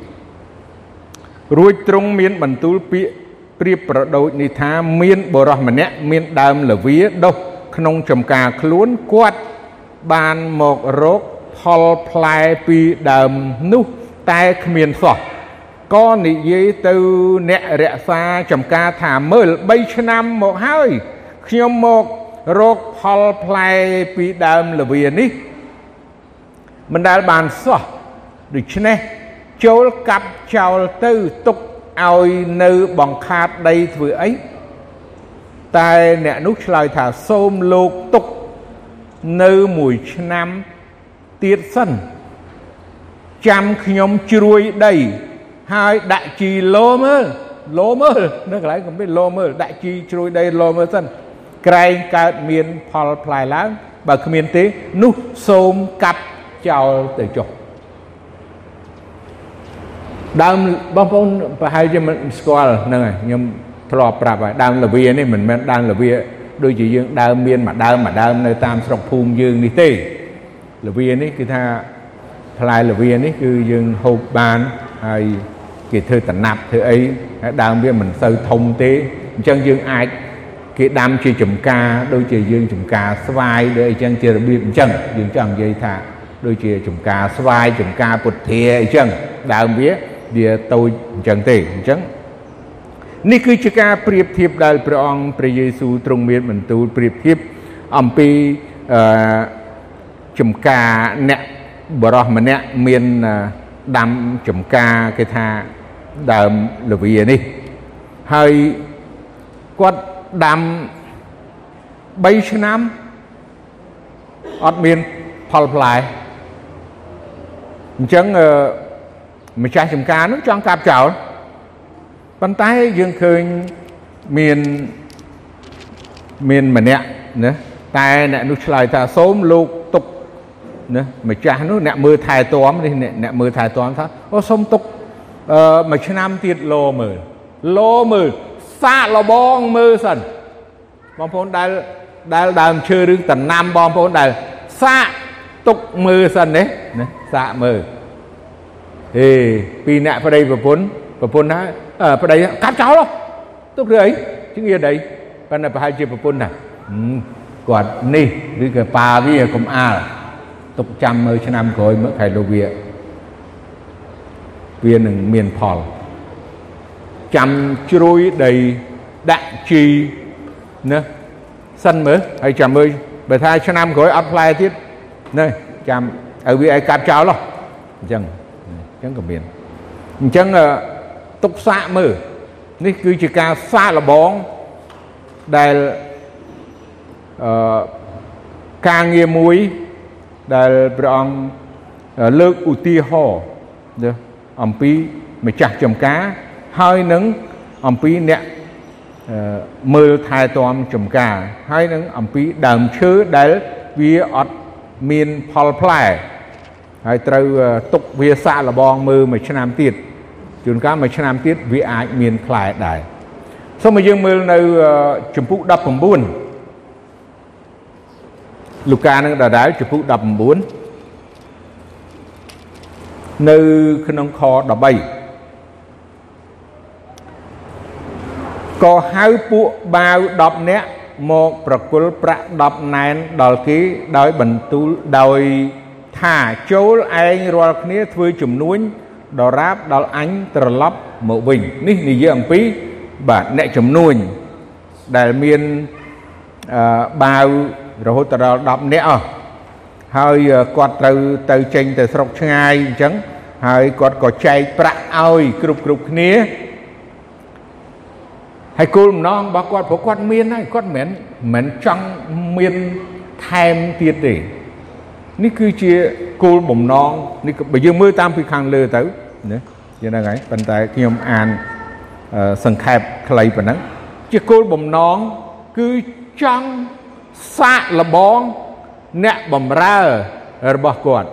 6រួចទ្រង់មានបន្ទូលពាក្យប្រៀបប្រដូចនេះថាមានបរោះម្នាក់មានដើមលវាដុះក្នុងចំការខ្លួនគាត់បានមករកផលផ្លែពីដើមនោះតែគ្មានសោះក៏និយាយទៅអ្នករក្សាចំការថាមើល3ឆ្នាំមកហើយខ្ញុំមករកផលផ្លែពីដើមលវានេះ មិនដែលបានសោះដូច្នេះចូលកាប់ចោលទៅទុកឲ្យនៅបង្ខាតដីធ្វើអីតែអ្នកនោះឆ្លើយថាសូមលោកទុកនៅមួយឆ្នាំទៀតសិនចាំខ្ញុំជ្រួយដីហើយដាក់ជីលោមើលលោមើលនៅកន្លែងកំពីលោមើលដាក់ជីជ្រួយដីលោមើលសិនក្រែងកើតមានផលផ្លែឡើងបើគ្មានទេនោះសូមកាប់ ចោលទៅចុះដើមបងប្អូនប្រហែលជាមិនស្គាល់ហ្នឹងហើយខ្ញុំធ្លាប់ប្រាប់ហើយដើមលាវានេះមិនមែនដើមលាវាដូចជាយើងដើមមានមួយដើមមួយដើមនៅតាមស្រុកភូមិយើងនេះទេលាវានេះគឺថាផ្លែលាវានេះគឺយើងហូបបានហើយគេធ្វើតំណាប់ធ្វើអីហើយដើមវាមិនសូវធំទេអញ្ចឹងយើងអាចគេដាំជាចំការដូចជាយើងចំការស្វាយដូចអីចឹងជារបៀបអញ្ចឹងយើងចង់និយាយថា ដូចជាចំការស្វាយចំការពុទ្ធាអីចឹងដើមវាវាតូចអញ្ចឹងទេអញ្ចឹងនេះគឺជាការប្រៀបធៀបដែលព្រះអង្គព្រះយេស៊ូវទ្រង់មានបន្ទូលប្រៀបធៀបអំពីអឺចំការអ្នកបរោះម្នាក់មានដាំចំការគេថាដើមលវានេះហើយគាត់ដាំ3ឆ្នាំអត់មានផលផ្លែ អញ្ចឹងម្ចាស់ចំការនោះចង់កាប់ចោលប៉ុន្តែយើងឃើញមានមានម្នាក់ណាតែអ្នកនោះឆ្លើយថាសូមលោកទុកណាម្ចាស់នោះអ្នកមើលថែទាំនេះអ្នកមើលថែទាំថាអូសូមទុកអឺមួយឆ្នាំទៀតលោមើលលោមើលសាកលបងមើលសិនបងប្អូនដែលដែលដើមឈើឬតំណាំបងប្អូនដែលសាក ទុកមើលសិនណាណាសាកមើលហេពីអ្នកប្តីប្រពន្ធប្រពន្ធណាប្តីកាត់ចោលទុកឬអីជឿអីប៉ុន្តែប្រហែលជាប្រពន្ធណាគាត់នេះឬក៏ប៉ាវាកុំអាលទុកចាំមើលឆ្នាំក្រោយមើលខែលោកវាវានឹងមានផលចាំជ្រួយដីដាក់ជីណាសិនមើលហើយចាំមើលបើថាឆ្នាំក្រោយអត់ផ្លែទៀត ណាចាំឲ្យវាឲ្យកាត់ចោលហ៎អញ្ចឹងអញ្ចឹងក៏មានអញ្ចឹងទុកសាកមើលនេះគឺជាការសាកល្បងដែលអឺការងារមួយដែលព្រះអង្គលើកឧទាហរណ៍អំពីម្ចាស់ចំការហើយនឹងអំពីអ្នកមើលថែទាំចំការហើយនឹងអំពីដើមឈើដែលវាអត់ មានផលផ្លែហើយត្រូវទុកវាសាកល្បងមើលមួយឆ្នាំទៀតជួនកាលមួយឆ្នាំទៀតវាអាចមានផ្លែដែរសូមឲ្យយើងមើលនៅចម្ពោះ19លូកានឹងដដែលចម្ពោះ19នៅក្នុងខ13ក៏ហៅពួកបាវ10នាក់ មកប្រគល់ប្រាក់10ណែនដល់គេដោយបន្ទូលដោយថាចូលឯងរាល់គ្នាធ្វើជំនួញដរាបដល់អញត្រឡប់មកវិញនេះនិយាយអំពីបាទអ្នកជំនួញដែលមានអឺបាវរហូតដល់10នាក់អស់ហើយគាត់ត្រូវទៅចេញទៅស្រុកឆ្ងាយអញ្ចឹងហើយគាត់ក៏ចែកប្រាក់ឲ្យគ្រប់គ្រប់គ្នា ហើយគោលបំណងរបស់គាត់ព្រោះគាត់មានហើយគាត់មិនមិនចង់មានថែមទៀតទេនេះគឺជាគោលបំណងនេះបើយើងមើលតាមពីខាងលើទៅណាយ៉ាងហ្នឹងហើយប៉ុន្តែខ្ញុំអានសង្ខេបខ្លីប៉ុណ្ណឹងជាគោលបំណងគឺចង់សាកល្បងអ្នកបំរើរបស់គាត់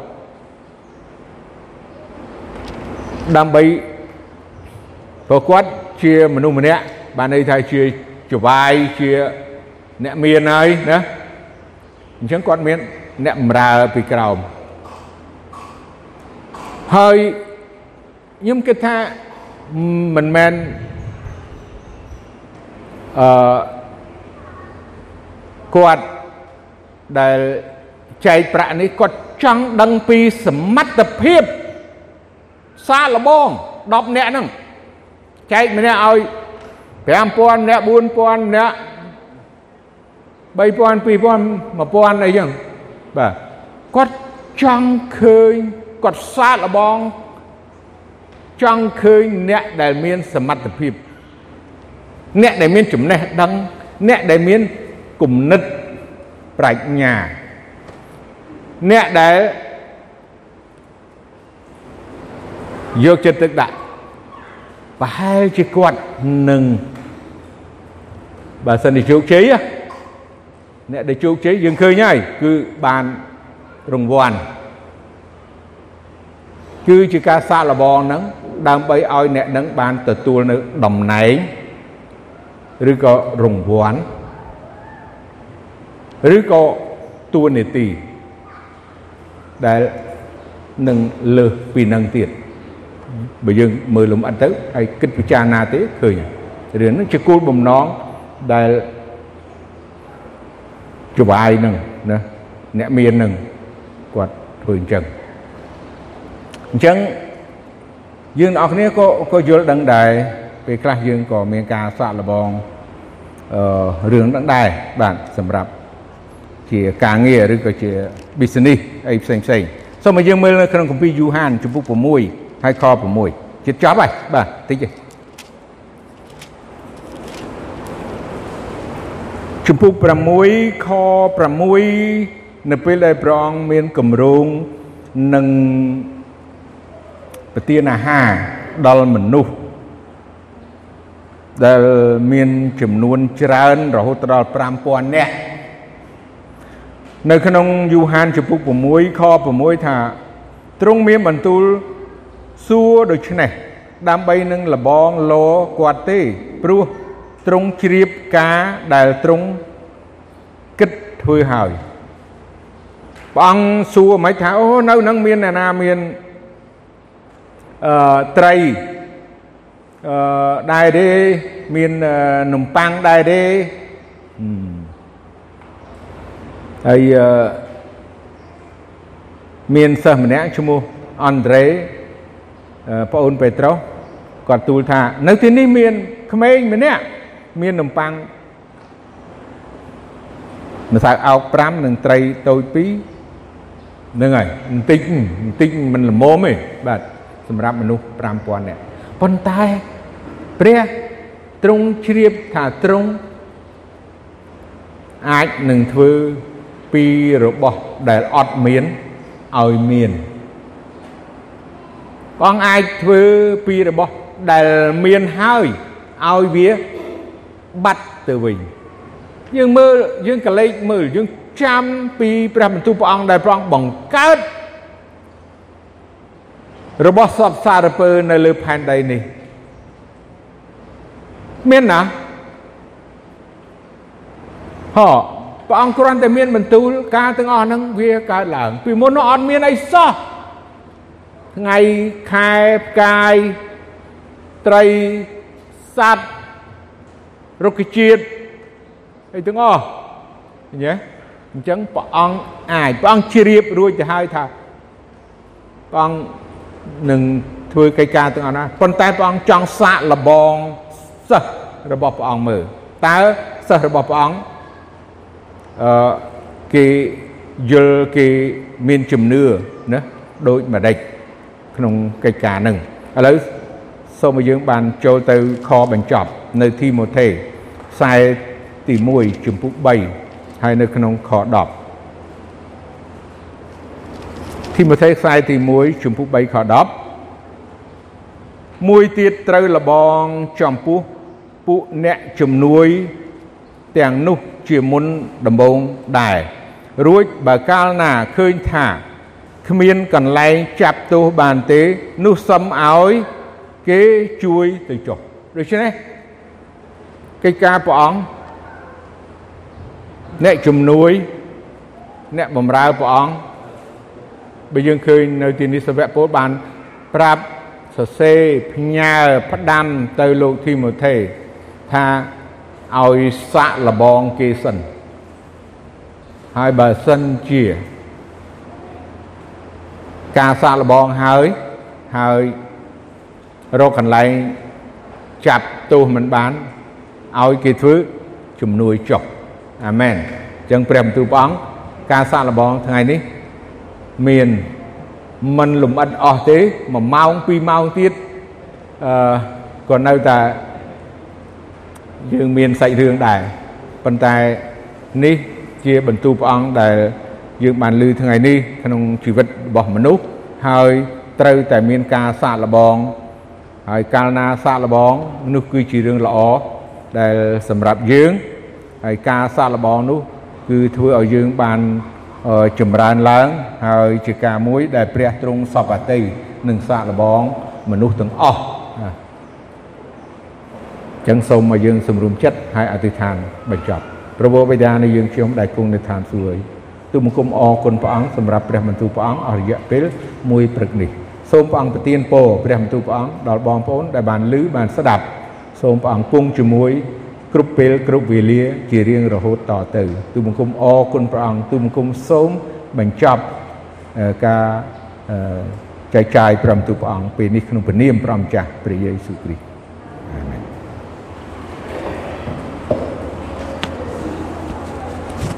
ដើម្បីព្រោះគាត់ជាមនុស្សម្នាក់ បានន័យថាជាចវាយជាអ្នកមានហើយណាអញ្ចឹងគាត់មានអ្នកបម្រើពីក្រោមហើយខ្ញុំគិតថាមិនមែនអឺគាត់ដែលចែកប្រាក់នេះគាត់ចង់ដឹងពីសមត្ថភាពសាឡបង10នាក់ហ្នឹងចែកម្នាក់ឲ្យ 5000អ្នក4000អ្នក3000 2000 1000អីចឹងបាទគាត់ចង់ឃើញគាត់សាកល្បងចង់ឃើញអ្នកដែលមានសមត្ថភាពអ្នកដែលមានចំណេះដឹងអ្នកដែលមានគំនិតប្រាជ្ញាអ្នកដែលយកចិត្តទុកដាក់ប្រហែលជាគាត់នឹង បើសិនជាជោគជ័យអ្នកដែលជោគជ័យយើងឃើញហើយគឺបានរង្វាន់គឺជាការសាកល្បងហ្នឹងដើម្បីឲ្យអ្នកនឹងបានទទួលនៅតំណែងឬក៏រង្វាន់ឬក៏តួនាទីដែលនឹងលើសពីនឹងទៀតបើយើងមើលលំអិតទៅហើយគិតពិចារណាទេឃើញរឿងហ្នឹងជាគោលបំណង ដែលចវាយនឹងណាអ្នកមាននឹងគាត់ធ្វើអញ្ចឹងអញ្ចឹងយើងអ្នកគ្នាក៏ក៏យល់ដឹងដែរពេលខ្លះយើងក៏មានការសាក់លបងអឺរឿងហ្នឹងដែរបាទសម្រាប់ជាការងារឬក៏ជា business អីផ្សេងផ្សេងសូមឲ្យយើងមើលនៅក្នុងគម្ពីរយូហានជំពូក6ហើយខ6ជិតចប់ហើយបាទតិចទេ ជំពូក6ខ6នៅពេលដែលព្រះអង្គមានគម្រោងនឹងប្រទានអាហារដល់មនុស្សដែលមានចំនួនច្រើនរហូតដល់5000នាក់នៅក្នុងយូហានចំពុក6ខ6ថាទ្រង់មានបន្ទូលសួរដូច្នេះដើម្បីនឹងលបងលោគាត់ទេព្រោះ ទ្រង់ជ្រាបការដែលទ្រង់គិតធ្វើហើយព្រះអង្គសួរមិនថាអូនៅនឹងមានអ្នកណាមានអឺត្រីអឺដែរទេមាននំប៉័ងដែរទេហើយមានសិស្សម្នាក់ឈ្មោះអនដ្រេប្អូនពេត្រុសគាត់ទូលថា នៅទីនេះមានក្មេងម្នាក់ មាននំប៉័ងម្សៅអោក5និងត្រីតូច2ហ្នឹងហើយបន្តិចបន្តិចមិនល្មមទេបាទសម្រាប់មនុស្ស5000នាក់ប៉ុន្តែព្រះទ្រង់ជ្រាបថាទ្រង់អាចនឹងធ្វើពីរបស់ដែលអត់មានឲ្យមានបងអាចធ្វើពីរបស់ដែលមានហើយឲ្យវា បាត់ទៅវិញយើងមើលយើងកលេចមើលយើងចាំពីព្រះបន្ទូលព្រះអង្គដែលព្រះអង្គបង្កើតរបស់សពសារពើនៅលើផែនដីនេះមានណាហ៎ព្រះអង្គគ្រាន់តែមានបន្ទូលការទាំងអស់ហ្នឹងវាកើតឡើង ពីមុននោះអត់មានអីសោះថ្ងៃខែផ្កាយត្រីសត្វ រុក្ខជាតិអីទាំងអស់ឃើញទេអញ្ចឹងព្រះអង្គអាចព្រះអង្គជ្រាបរួចទៅហើយថាព្រះអង្គនឹងធ្វើកិច្ចការទាំងអស់ណាប៉ុន្តែព្រះអង្គចង់សាកល្បងសិស្សរបស់ព្រះអង្គមើលតើសិស្សរបស់ព្រះអង្គអឺគេយល់គេមានជំនឿណាដូចម្ដេចក្នុងកិច្ចការហ្នឹងឥឡូវ សូមឲ្យយើងបានចូលទៅខបញ្ចប់នៅទីម៉ូថេខ្សែទី1ជំពូក3ហើយនៅក្នុងខ10ទីម៉ូថេខ្សែទី1ជំពូក3ខ10មួយទៀតត្រូវលបងចំពោះពួកអ្នកជំនួយទាំងនោះជាមុនដំបូងដែររួចបើកាលណាឃើញថាគ្មានកន្លែងចាប់ទោសបានទេនោះសុំឲ្យ គេជួយទៅចុះដូច្នេះកិច្ចការព្រះអង្គអ្នកជំនួយអ្នកបម្រើព្រះអង្គបើយើងឃើញនៅទីនេះសាវកពលបានប្រាប់សរសេរផ្ញើផ្ដាំទៅលោកធីម៉ូថេថាឲ្យសាក់លបងគេសិនហើយបើសិនជា ការសាក់លបងហើយហើយ រកកន្លែងចាប់ទោសមិនបានឲ្យគេធ្វើជំនួយចុះអាមែនអញ្ចឹងព្រះបន្ទូលព្រះអង្គការសាក់លបងថ្ងៃនេះមានមិនលំអិតអស់ទេ1ម៉ោង2ម៉ោងទៀតអឺក៏នៅតែយើងមានសាច់រឿងដែរប៉ុន្តែនេះជាបន្ទូលព្រះអង្គដែលយើងបានលើថ្ងៃនេះក្នុងជីវិតរបស់មនុស្សហើយត្រូវតែមានការសាកល្បង ហើយកាលណាសាកល្បងនោះគឺជារឿងល្អដែលសម្រាប់យើងហើយការសាកល្បងនោះ គឺធ្វើឲ្យយើងបានចម្រើនឡើង ហើយជាការមួយដែលព្រះទ្រង់សពតិនឹងសាកល្បងមនុស្សទាំងអស់ចឹងសូមឲ្យយើងសម្រុំចិត្តហើយអធិដ្ឋានបញ្ចប់ព្រះបិតានៃយើងខ្ញុំដែលគង់នៅឋានសួគ៌ទូបង្គំអរគុណព្រះអង្គសម្រាប់ព្រះបន្ទូលព្រះអង្គអស់រយៈពេលមួយព្រឹកនេះ សូមព្រះអង្គប្រទានពរព្រះបន្ទូលព្រះអង្គដល់បងប្អូនដែលបានឮបានស្ដាប់សូមព្រះអង្គគង់ជាមួយគ្រប់ពេលគ្រប់វេលាជារៀងរហូតតទៅទូបង្គំអរគុណព្រះអង្គទូបង្គំសូមបញ្ចប់ការចែកចាយព្រមទូព្រះអង្គពេលនេះក្នុងព្រះនាមព្រះម្ចាស់ព្រះយេស៊ូវគ្រីស្ទ